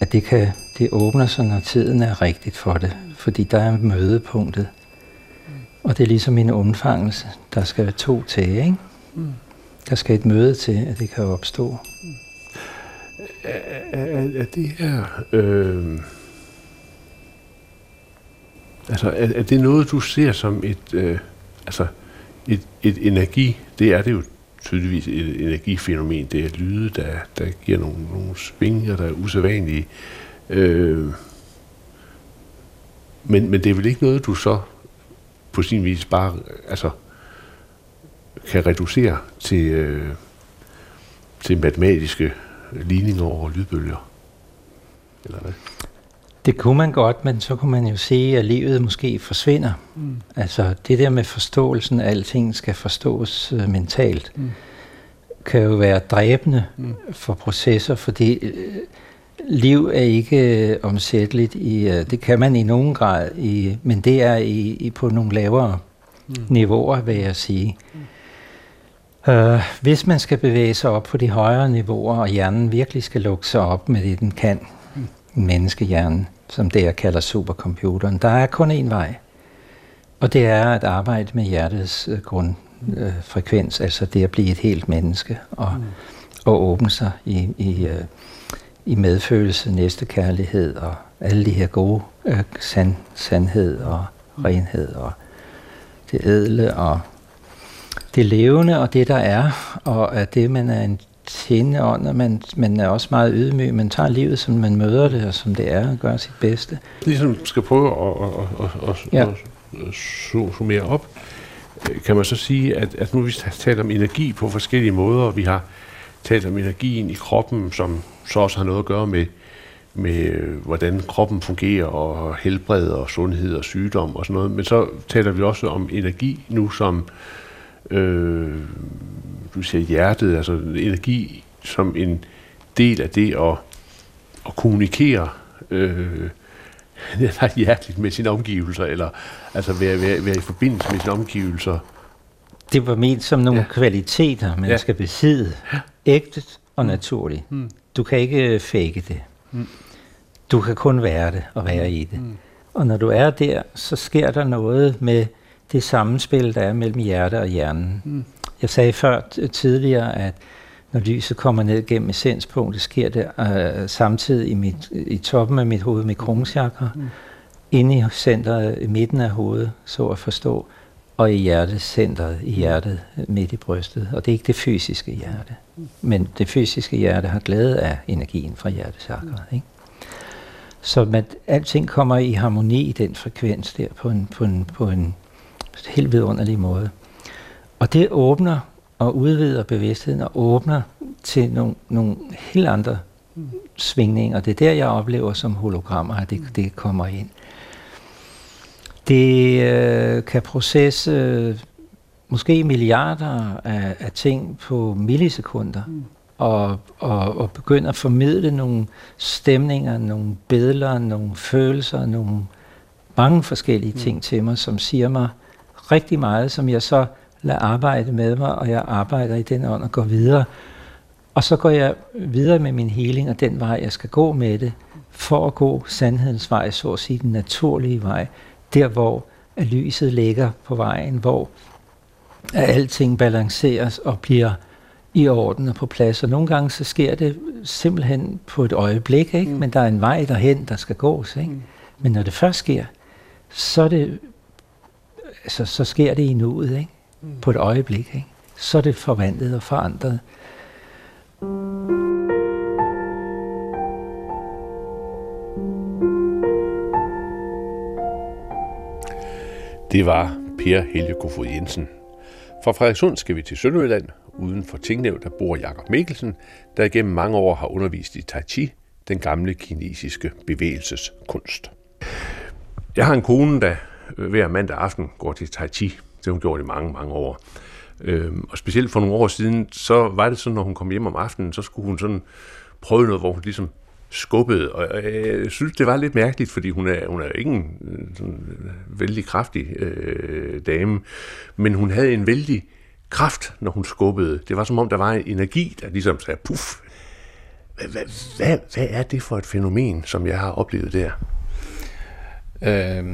at det, kan, det åbner sig, når tiden er rigtigt for det, fordi der er mødepunktet. Og det er ligesom en undfangelse. Der skal være to til, ikke? Der skal et møde til, at det kan opstå. Er, er, er det her... Øh, altså, er, er det noget, du ser som et... Øh, altså, et, et energi... Det er det jo tydeligvis et energifænomen. Det er lyde, der, der giver nogle, nogle svinger, der er usædvanlige. Øh, men, men det er vel ikke noget, du så på sin vis bare altså, kan reducere til, øh, til matematiske ligninger over lydbølger? Eller hvad? Det kunne man godt, men så kunne man jo se, at livet måske forsvinder. Mm. Altså det der med forståelsen, at alting skal forstås øh, mentalt, mm. kan jo være dræbende mm. for processer, fordi øh, liv er ikke øh, omsætteligt. I, øh, det kan man i nogen grad, i, men det er i, i på nogle lavere mm. niveauer, vil jeg sige. Mm. Uh, hvis man skal bevæge sig op på de højere niveauer, og hjernen virkelig skal lukke sig op med det, den kan, menneskehjernen, som det jeg kalder supercomputeren. Der er kun én vej, og det er at arbejde med hjertets øh, grundfrekvens, altså det at blive et helt menneske og, mm. og åbne sig i, i, øh, i medfølelse, næstekærlighed og alle de her gode øh, sand, sandhed og renhed og det ædle og det levende og det der er, og at det man er en tjenende ånd, og man, man er også meget ydmyg. Man tager livet, som man møder det, og som det er, og gør sit bedste. Ligesom skal prøve at, at, at, at, Ja. at, at su- summere op. øh, kan man så sige, at, at nu vi talt om energi på forskellige måder, vi har talt om energien i kroppen, som så også har noget at gøre med, med øh, hvordan kroppen fungerer, og helbred og sundhed og sygdom og sådan noget. Men så taler vi også om energi nu som øh, du siger hjertet, altså energi som en del af det at, at kommunikere øh, [LAUGHS] hjerteligt med sine omgivelser, eller altså være, være, være i forbindelse med sine omgivelser. Det var ment som nogle ja. kvaliteter, man ja. skal besidde. Ægte og mm. naturligt. Mm. Du kan ikke fake det. Mm. Du kan kun være det og være i det. Mm. Og når du er der, så sker der noget med det sammenspil, der er mellem hjerte og hjernen. Mm. Jeg sagde før tidligere, at når lyset kommer ned gennem essenspunktet, sker det øh, samtidig i, mit, i toppen af mit hoved med krumchakra, mm. inde i centret, i midten af hovedet, så at forstå, og i hjertecentret, i hjertet midt i brystet. Og det er ikke det fysiske hjerte. Men det fysiske hjerte har glæde af energien fra hjertechakra. Ikke? Så man, alting kommer i harmoni i den frekvens der på en, på en, på en helt vidunderlig måde. Og det åbner og udvider bevidstheden og åbner til nogle, nogle helt andre svingninger. Det er der, jeg oplever som hologrammer, at det, det kommer ind. Det øh, kan processe øh, måske milliarder af, af ting på millisekunder, mm. og, og, og begynde at formidle nogle stemninger, nogle billeder, nogle følelser, nogle mange forskellige mm. ting til mig, som siger mig rigtig meget, som jeg så lader arbejde med mig, og jeg arbejder i den ånd og går videre. Og så går jeg videre med min healing, og den vej, jeg skal gå med det, for at gå sandhedens vej, så at sige den naturlige vej, der hvor lyset ligger på vejen, hvor alting balanceres og bliver i orden og på plads. Og nogle gange så sker det simpelthen på et øjeblik, ikke? Mm. men der er en vej derhen, der skal gås. Ikke? Mm. Men når det først sker, så, er det, altså, så sker det i nuet, ikke? Mm. på et øjeblik. Ikke? Så er det forvandlet og forandret. Det var Per Helge Kofod Jensen. Fra Frederikssund skal vi til Sønderjylland. Uden for Tinglev, der bor Jakob Mikkelsen, der igennem mange år har undervist i Tai Chi, den gamle kinesiske bevægelseskunst. Jeg har en kone, der Øh, hver mandag aften går til Tai Chi. Det har hun gjort i mange, mange år. Øhm, og specielt for nogle år siden, så var det sådan, når hun kom hjem om aftenen, så skulle hun sådan prøve noget, hvor hun ligesom skubbede. og øh, jeg synes, det var lidt mærkeligt, fordi hun er, hun er ikke en øh, sådan, vældig kraftig øh, dame, men hun havde en vældig kraft, når hun skubbede. Det var som om, der var en energi, der ligesom sagde, puff. Hvad, hvad, hvad, hvad er det for et fænomen, som jeg har oplevet der? Øh,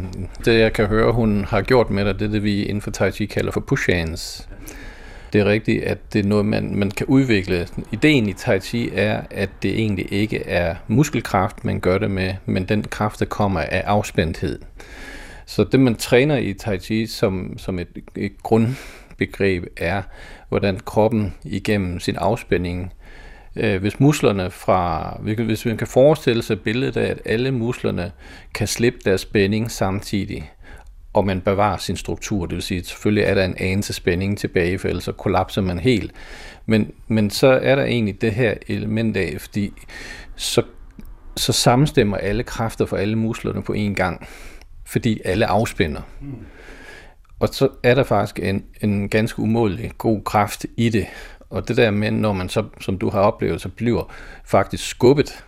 det jeg kan høre, hun har gjort med dig, det er det, vi inden for Tai Chi kalder for push hands. Det er rigtigt, at det er noget, man, man kan udvikle. Ideen i Tai Chi er, at det egentlig ikke er muskelkraft, man gør det med, men den kraft, der kommer af afspændthed. Så det, man træner i Tai Chi som, som et, et grundbegreb, er, hvordan kroppen igennem sin afspænding øh, hvis musklerne fra, hvis man kan forestille sig billedet af, at alle musklerne kan slippe deres spænding samtidig, og man bevarer sin struktur. Det vil sige, at selvfølgelig er der en anelse spænding tilbage, for ellers så kollapser man helt. Men, men så er der egentlig det her element af, fordi så, så sammenstemmer alle kræfter for alle musklerne på én gang, fordi alle afspænder. Mm. Og så er der faktisk en, en ganske umådelig god kraft i det. Og det der med, når man så, som du har oplevet, så bliver faktisk skubbet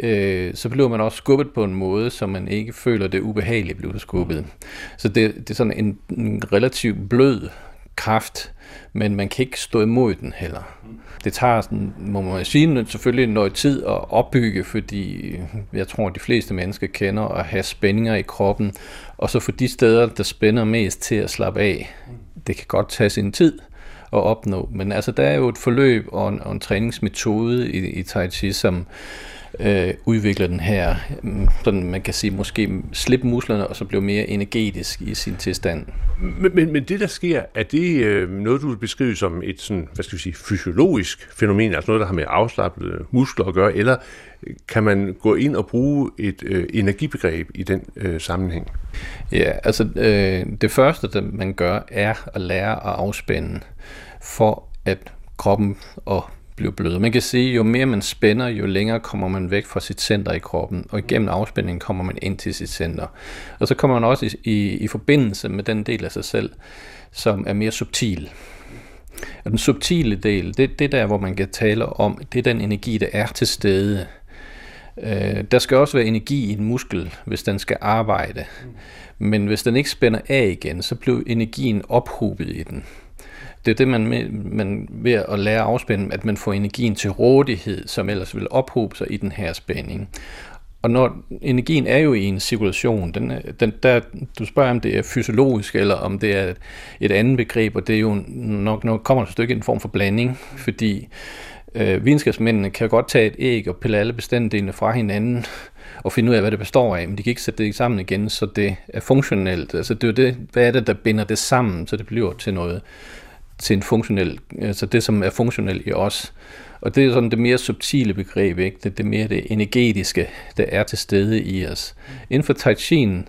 øh, så bliver man også skubbet på en måde, så man ikke føler det ubehageligt at blive skubbet. Så det, det er sådan en, en relativt blød kraft, men man kan ikke stå imod den heller. Det tager, sådan, må man sige, selvfølgelig noget tid at opbygge, fordi jeg tror, at de fleste mennesker kender at have spændinger i kroppen, og så for de steder, der spænder mest til at slappe af, det kan godt tage sin tid at opnå. Men altså, der er jo et forløb og en, og en træningsmetode i, i Tai Chi, som, øh, udvikler den her, mm, sådan man kan sige, måske slippe musklerne og så blive mere energetisk i sin tilstand. Men, men, men det, der sker, er det øh, noget, du vil beskrive som et sådan, hvad skal vi sige, fysiologisk fænomen, altså noget, der har med afslappede muskler at gøre, eller kan man gå ind og bruge et øh, energibegreb i den øh, sammenhæng? Ja, altså øh, det første, det man gør, er at lære at afspænde, for at kroppen og bliver bløde. Man kan sige, jo mere man spænder, jo længere kommer man væk fra sit center i kroppen, og igennem afspændingen kommer man ind til sit center. Og så kommer man også i, i, i forbindelse med den del af sig selv, som er mere subtil. Og den subtile del, det, det der, hvor man kan tale om, det er den energi, der er til stede. Øh, der skal også være energi i en muskel, hvis den skal arbejde. Men hvis den ikke spænder af igen, så bliver energien ophobet i den. Det er det, man, man ved at lære afspænding, at man får energien til rådighed, som ellers vil ophobe sig i den her spænding. Og når energien er jo i en cirkulation, den, den, der, du spørger om det er fysiologisk, eller om det er et andet begreb, og det er jo nok, når kommer et stykke en form for blanding, fordi øh, videnskabsmændene kan godt tage et æg og pille alle bestanddelene fra hinanden, og finde ud af, hvad det består af, men de kan ikke sætte det sammen igen, så det er funktionelt. Altså det er det, hvad er det, der binder det sammen, så det bliver til noget, til en funktionel, altså det, som er funktionelt i os. Og det er sådan det mere subtile begreb, ikke? Det, det mere det energetiske, der er til stede i os. Inden for Tai Chi'en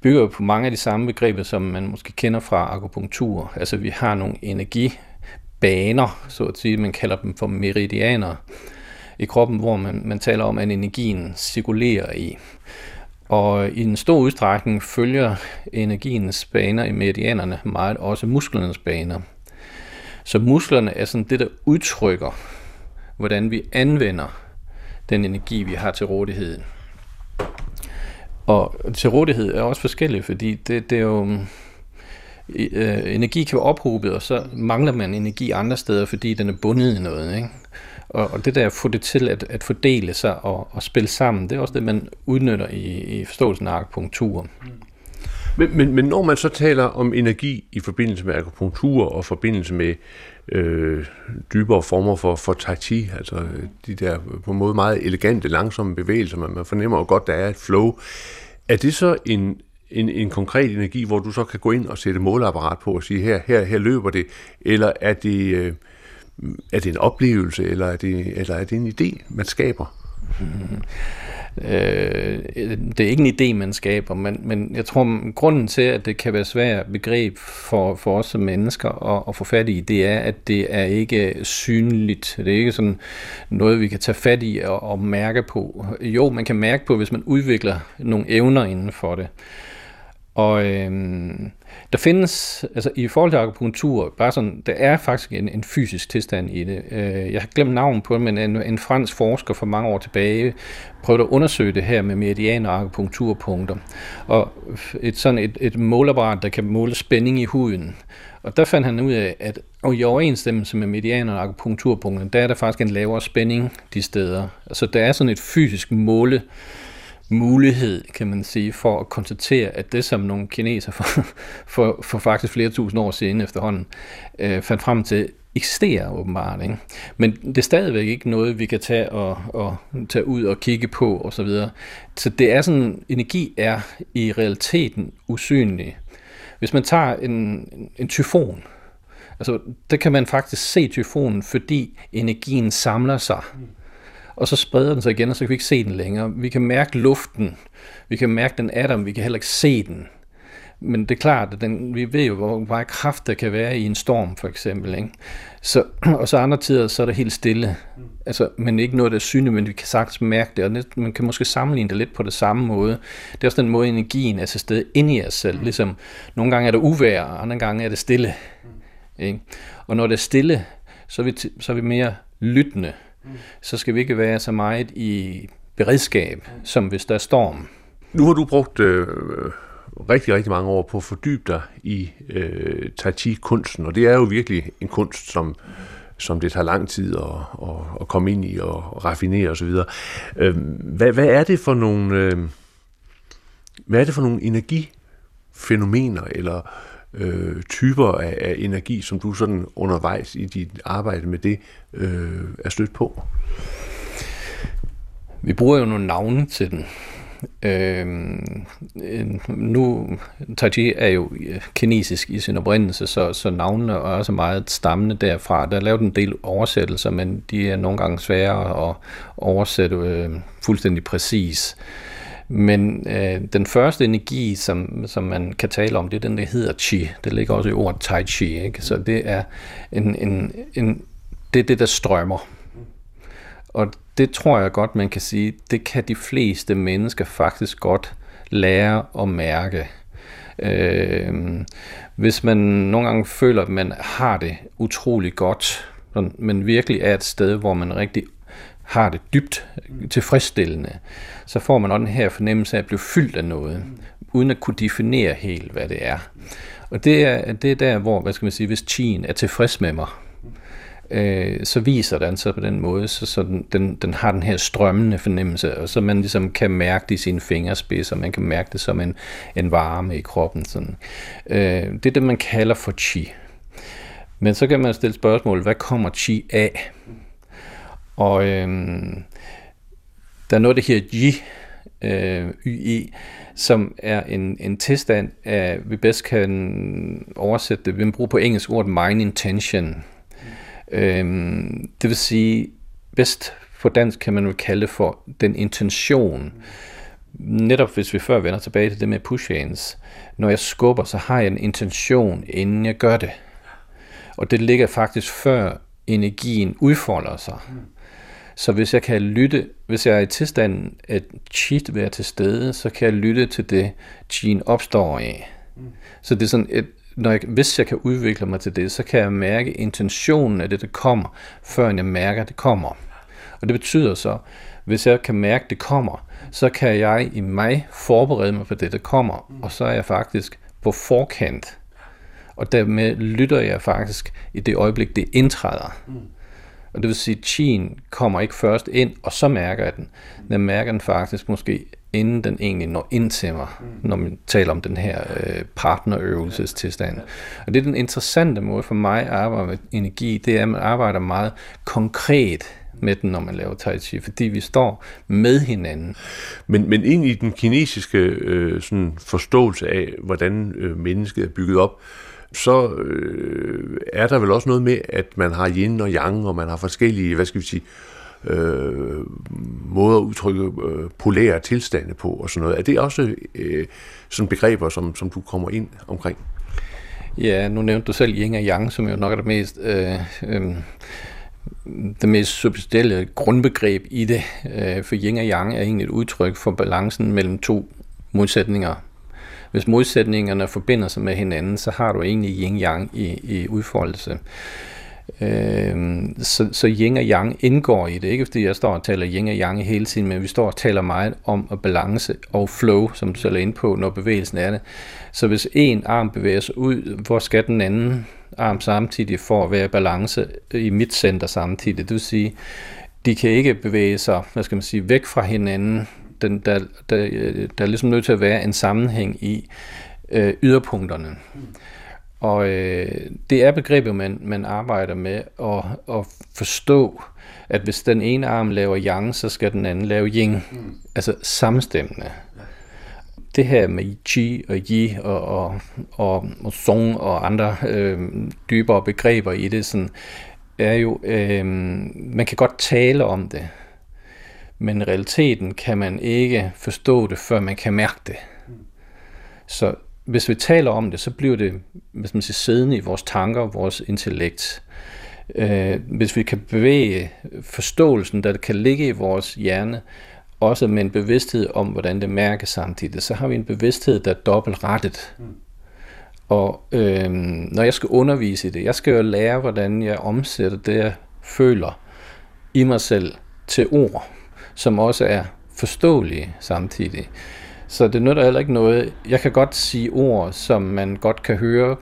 bygger på mange af de samme begreber, som man måske kender fra akupunktur. Altså vi har nogle energibaner, så at sige, man kalder dem for meridianer i kroppen, hvor man, man taler om, at energien cirkulerer i. Og i en stor udstrækning følger energiens baner i meridianerne meget også musklernes baner. Så musklerne er sådan det, der udtrykker, hvordan vi anvender den energi, vi har til rådighed. Og til rådighed er også forskellige, fordi det, det er jo... Øh, energi kan være ophobet, og så mangler man energi andre steder, fordi den er bundet i noget. Ikke? Og, og det der at få det til at, at fordele sig og, og spille sammen, det er også det, man udnytter i, i forståelsen af akupunktur. Mm. Men, men, men når man så taler om energi i forbindelse med akupunktur og forbindelse med øh, dybere former for, for tai chi, altså øh, de der på en måde meget elegante, langsomme bevægelser, man, man fornemmer jo godt, der er et flow. Er det så en, en, en konkret energi, hvor du så kan gå ind og sætte måleapparat på og sige, her, her, her løber det, eller er det, øh, er det en oplevelse, eller er det, eller er det en idé, man skaber? [LAUGHS] Øh, det er ikke en idé, man skaber, men, men jeg tror, grunden til, at det kan være svært begreb for, for os som mennesker at, at få fat i, det er, at det er ikke synligt. Det er ikke sådan noget, vi kan tage fat i og, og mærke på. Jo, man kan mærke på, hvis man udvikler nogle evner inden for det. Og Øh, der findes, altså i forhold til akupunktur, bare sådan, der er faktisk en, en fysisk tilstand i det. Øh, jeg har glemt navnet på det, men en, en fransk forsker for mange år tilbage prøvede at undersøge det her med meridianer og akupunkturpunkter. Og et sådan et, et målapparat, der kan måle spænding i huden. Og der fandt han ud af, at og i overensstemmelse med medianer og akupunkturpunkterne, der er der faktisk en lavere spænding de steder. Altså der er sådan et fysisk måle mulighed, kan man sige, for at konstatere, at det, som nogle kineser for, for, for faktisk flere tusind år siden efterhånden øh, fandt frem til, eksisterer åbenbart. Ikke? Men det er stadigvæk ikke noget, vi kan tage og, og tage ud og kigge på osv. Så, videre. så det er sådan, energi er i realiteten usynlig. Hvis man tager en, en tyfon, altså der kan man faktisk se tyfonen, fordi energien samler sig. Mm og så spreder den sig igen, og så kan vi ikke se den længere. Vi kan mærke luften, vi kan mærke den men vi kan heller ikke se den. Men det er klart, at den, vi ved jo, hvor meget kraft der kan være i en storm, for eksempel. Ikke? Så, [CLEARS THROAT] og så andre tider, så er det helt stille. Altså, men ikke noget, der er synligt, men vi kan sagtens mærke det, og man kan måske sammenligne det lidt på det samme måde. Det er også den måde, energien er til stede inde i os selv. Ligesom, nogle gange er det uvær, og andre gange er det stille. Ikke? Og når det er stille, så er vi, så er vi mere lyttende så skal vi ikke være så meget i beredskab, som hvis der er storm. Nu har du brugt øh, rigtig, rigtig mange år på at fordybe dig i øh, Tai Chi-kunsten, og det er jo virkelig en kunst, som, som det tager lang tid at, at, at komme ind i og raffinere osv. Øh, hvad, hvad er det for nogle... Øh, hvad er det for nogle energifænomener, eller øh, typer af, af energi, som du sådan undervejs i dit arbejde med det øh, er stødt på? Vi bruger jo nogle navne til den. Øh, øh nu, Tai Chi er jo øh, kinesisk i sin oprindelse, så, så navnene er også meget stammende derfra. Der er lavet en del oversættelser, men de er nogle gange svære at oversætte øh, fuldstændig præcis. Men øh, den første energi, som, som man kan tale om, det er den, der hedder Chi. Det ligger også i ordet Tai Chi. Ikke? Så det er en, en, en, det, er det, der strømmer. Og det tror jeg godt, man kan sige, det kan de fleste mennesker faktisk godt lære og mærke. Øh, hvis man nogle gange føler, at man har det utrolig godt, men virkelig er et sted, hvor man rigtig har det dybt tilfredsstillende, så får man også den her fornemmelse af at blive fyldt af noget, uden at kunne definere helt, hvad det er. Og det er, det er der, hvor, hvad skal man sige, hvis chien er tilfreds med mig, øh, så viser den sig på den måde, så, så den, den, den har den her strømmende fornemmelse, og så man ligesom kan mærke det i sine fingerspidser, man kan mærke det som en, en varme i kroppen. Sådan. Øh, det er det, man kalder for chi. Men så kan man stille spørgsmål, hvad kommer chi af? Og øhm, der er noget, der hedder Ji, øh, YI, som er en, en tilstand af, vi bedst kan oversætte det, vi bruger på engelsk ord mind intention. Øhm, det vil sige, bedst på dansk kan man jo kalde for den intention. Netop hvis vi før vender tilbage til det med push hands. Når jeg skubber, så har jeg en intention, inden jeg gør det. Og det ligger faktisk før energien udfolder sig. Mm. Så hvis jeg kan lytte, hvis jeg er i tilstanden at cheat være til stede, så kan jeg lytte til det, chien opstår af. Så det er sådan et, når jeg, hvis jeg kan udvikle mig til det, så kan jeg mærke intentionen af det, der kommer, før jeg mærker, at det kommer. Og det betyder så, hvis jeg kan mærke, at det kommer, så kan jeg i mig forberede mig på det, der kommer, og så er jeg faktisk på forkant. Og dermed lytter jeg faktisk i det øjeblik, det indtræder. Og det vil sige, at chien kommer ikke først ind, og så mærker jeg den. Jeg mærker den faktisk måske inden den egentlig når ind til mig, mm. når man taler om den her øh, partnerøvelsestilstand. Og det er den interessante måde for mig at arbejde med energi, det er, at man arbejder meget konkret med den, når man laver tai chi, fordi vi står med hinanden. Men, men ind i den kinesiske øh, sådan forståelse af, hvordan øh, mennesket er bygget op, så øh, er der vel også noget med, at man har yin og yang, og man har forskellige, hvad skal vi sige, øh, måder at udtrykke øh, polære tilstande på og sådan noget. Er det også øh, sådan begreber, som, som du kommer ind omkring? Ja, nu nævnte du selv yin og yang, som jo nok er det mest... Øh, øh, det mest substantielle grundbegreb i det, øh, for yin og yang er egentlig et udtryk for balancen mellem to modsætninger. Hvis modsætningerne forbinder sig med hinanden, så har du egentlig yin-yang i, i udfoldelse. Øh, så, så yin og yang indgår i det, ikke fordi jeg står og taler yin og yang hele tiden, men vi står og taler meget om at balance og flow, som du selv er inde på, når bevægelsen er det. Så hvis en arm bevæger sig ud, hvor skal den anden arm samtidig for at være balance i mit center samtidig? Det vil sige, de kan ikke bevæge sig, hvad skal man sige, væk fra hinanden. Den, der, der, der er ligesom nødt til at være en sammenhæng i øh, yderpunkterne. Og øh, det er begrebet, man, man arbejder med at, at forstå, at hvis den ene arm laver yang, så skal den anden lave yin. Mm. Altså samstemmende. Det her med chi og yi og, og, og, og song og andre øh, dybere begreber i det, sådan, er jo, øh, man kan godt tale om det, men realiteten kan man ikke forstå det, før man kan mærke det. Så hvis vi taler om det, så bliver det hvis man siger, siddende i vores tanker, vores intellekt. Øh, hvis vi kan bevæge forståelsen, der kan ligge i vores hjerne, også med en bevidsthed om, hvordan det mærkes samtidig, så har vi en bevidsthed, der er dobbeltrettet. Mm. Og øh, når jeg skal undervise i det, jeg skal jo lære, hvordan jeg omsætter det, jeg føler i mig selv til ord, som også er forståelige samtidig. Så det nytter heller ikke noget. Jeg kan godt sige ord, som man godt kan høre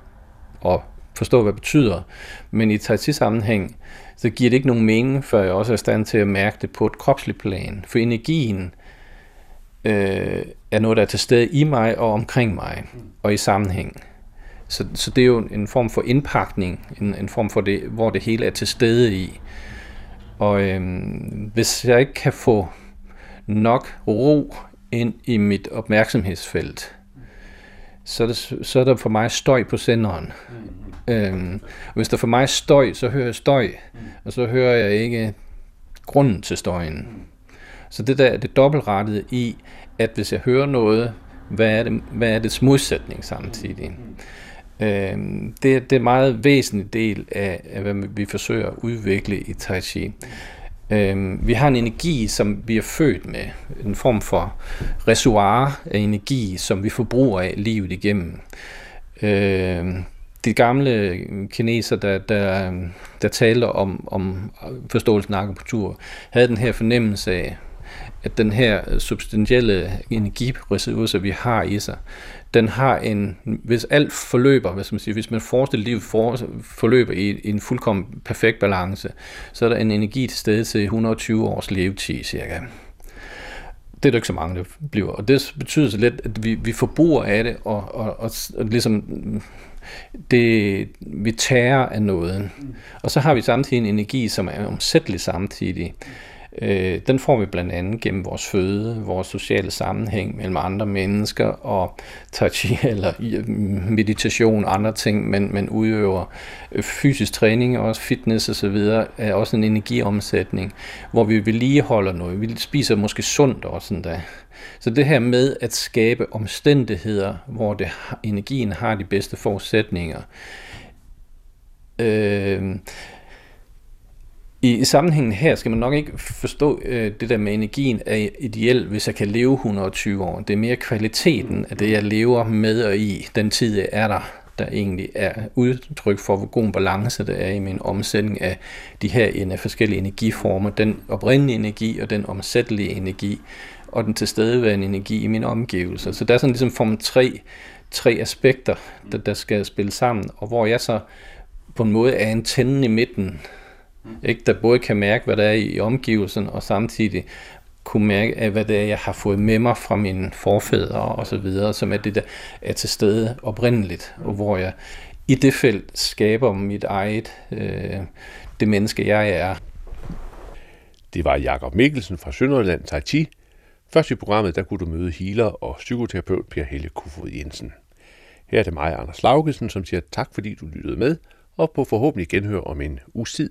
og forstå, hvad det betyder, men i tai sammenhæng, så giver det ikke nogen mening, før jeg også er i stand til at mærke det på et kropsligt plan. For energien øh, er noget, der er til stede i mig og omkring mig, og i sammenhæng. Så, så det er jo en form for indpakning, en, en form for det, hvor det hele er til stede i. Og øh, hvis jeg ikke kan få nok ro ind i mit opmærksomhedsfelt, så er, det, så er der for mig støj på senderen. Mm. Øhm, hvis der for mig er støj, så hører jeg støj, mm. og så hører jeg ikke grunden til støjen. Mm. Så det der er det dobbeltrettede i, at hvis jeg hører noget, hvad er det, hvad er det modsætning samtidig? Mm. Øh, det, det er en meget væsentlig del af, af, hvad vi forsøger at udvikle i Tai Chi. Øhm, vi har en energi, som vi er født med, en form for reservoir af energi, som vi forbruger af livet igennem. Øhm, de gamle kineser, der, der, der taler om, om forståelsen af akupunktur, havde den her fornemmelse af, at den her substantielle energiressource, vi har i sig, den har en, hvis alt forløber, skal man sige, hvis man forestiller livet for, forløber i, i en fuldkommen perfekt balance, så er der en energi til stede til 120 års levetid cirka. Det er der ikke så mange, der bliver. Og det betyder så lidt, at vi, vi forbruger af det, og, og, og, og ligesom det, vi tager af noget. Og så har vi samtidig en energi, som er omsættelig samtidig. Øh, den får vi blandt andet gennem vores føde, vores sociale sammenhæng mellem andre mennesker og tai chi [LAUGHS] eller meditation og andre ting, men, men udøver øh, fysisk træning og også fitness og så videre, er også en energiomsætning, hvor vi vedligeholder noget. Vi spiser måske sundt også sådan der. Så det her med at skabe omstændigheder, hvor det, energien har de bedste forudsætninger, øh, i, I sammenhængen her skal man nok ikke forstå øh, det der med energien er ideel, hvis jeg kan leve 120 år. Det er mere kvaliteten af det, jeg lever med og i, den tid jeg er der, der egentlig er udtryk for, hvor god en balance det er i min omsætning af de her forskellige energiformer. Den oprindelige energi og den omsættelige energi og den tilstedeværende energi i mine omgivelser. Så der er sådan ligesom form tre, tre aspekter, der, der skal spille sammen, og hvor jeg så på en måde er en i midten, ikke? Der både kan mærke, hvad der er i omgivelsen, og samtidig kunne mærke, hvad det er, jeg har fået med mig fra mine forfædre og så videre, som er det, der er til stede oprindeligt, og hvor jeg i det felt skaber mit eget, øh, det menneske, jeg er. Det var Jakob Mikkelsen fra Sønderland Tai Chi. Først i programmet, der kunne du møde healer og psykoterapeut Per Helle Kufod Jensen. Her er det mig, Anders Laugesen, som siger tak, fordi du lyttede med, og på forhåbentlig genhør om en uges tid.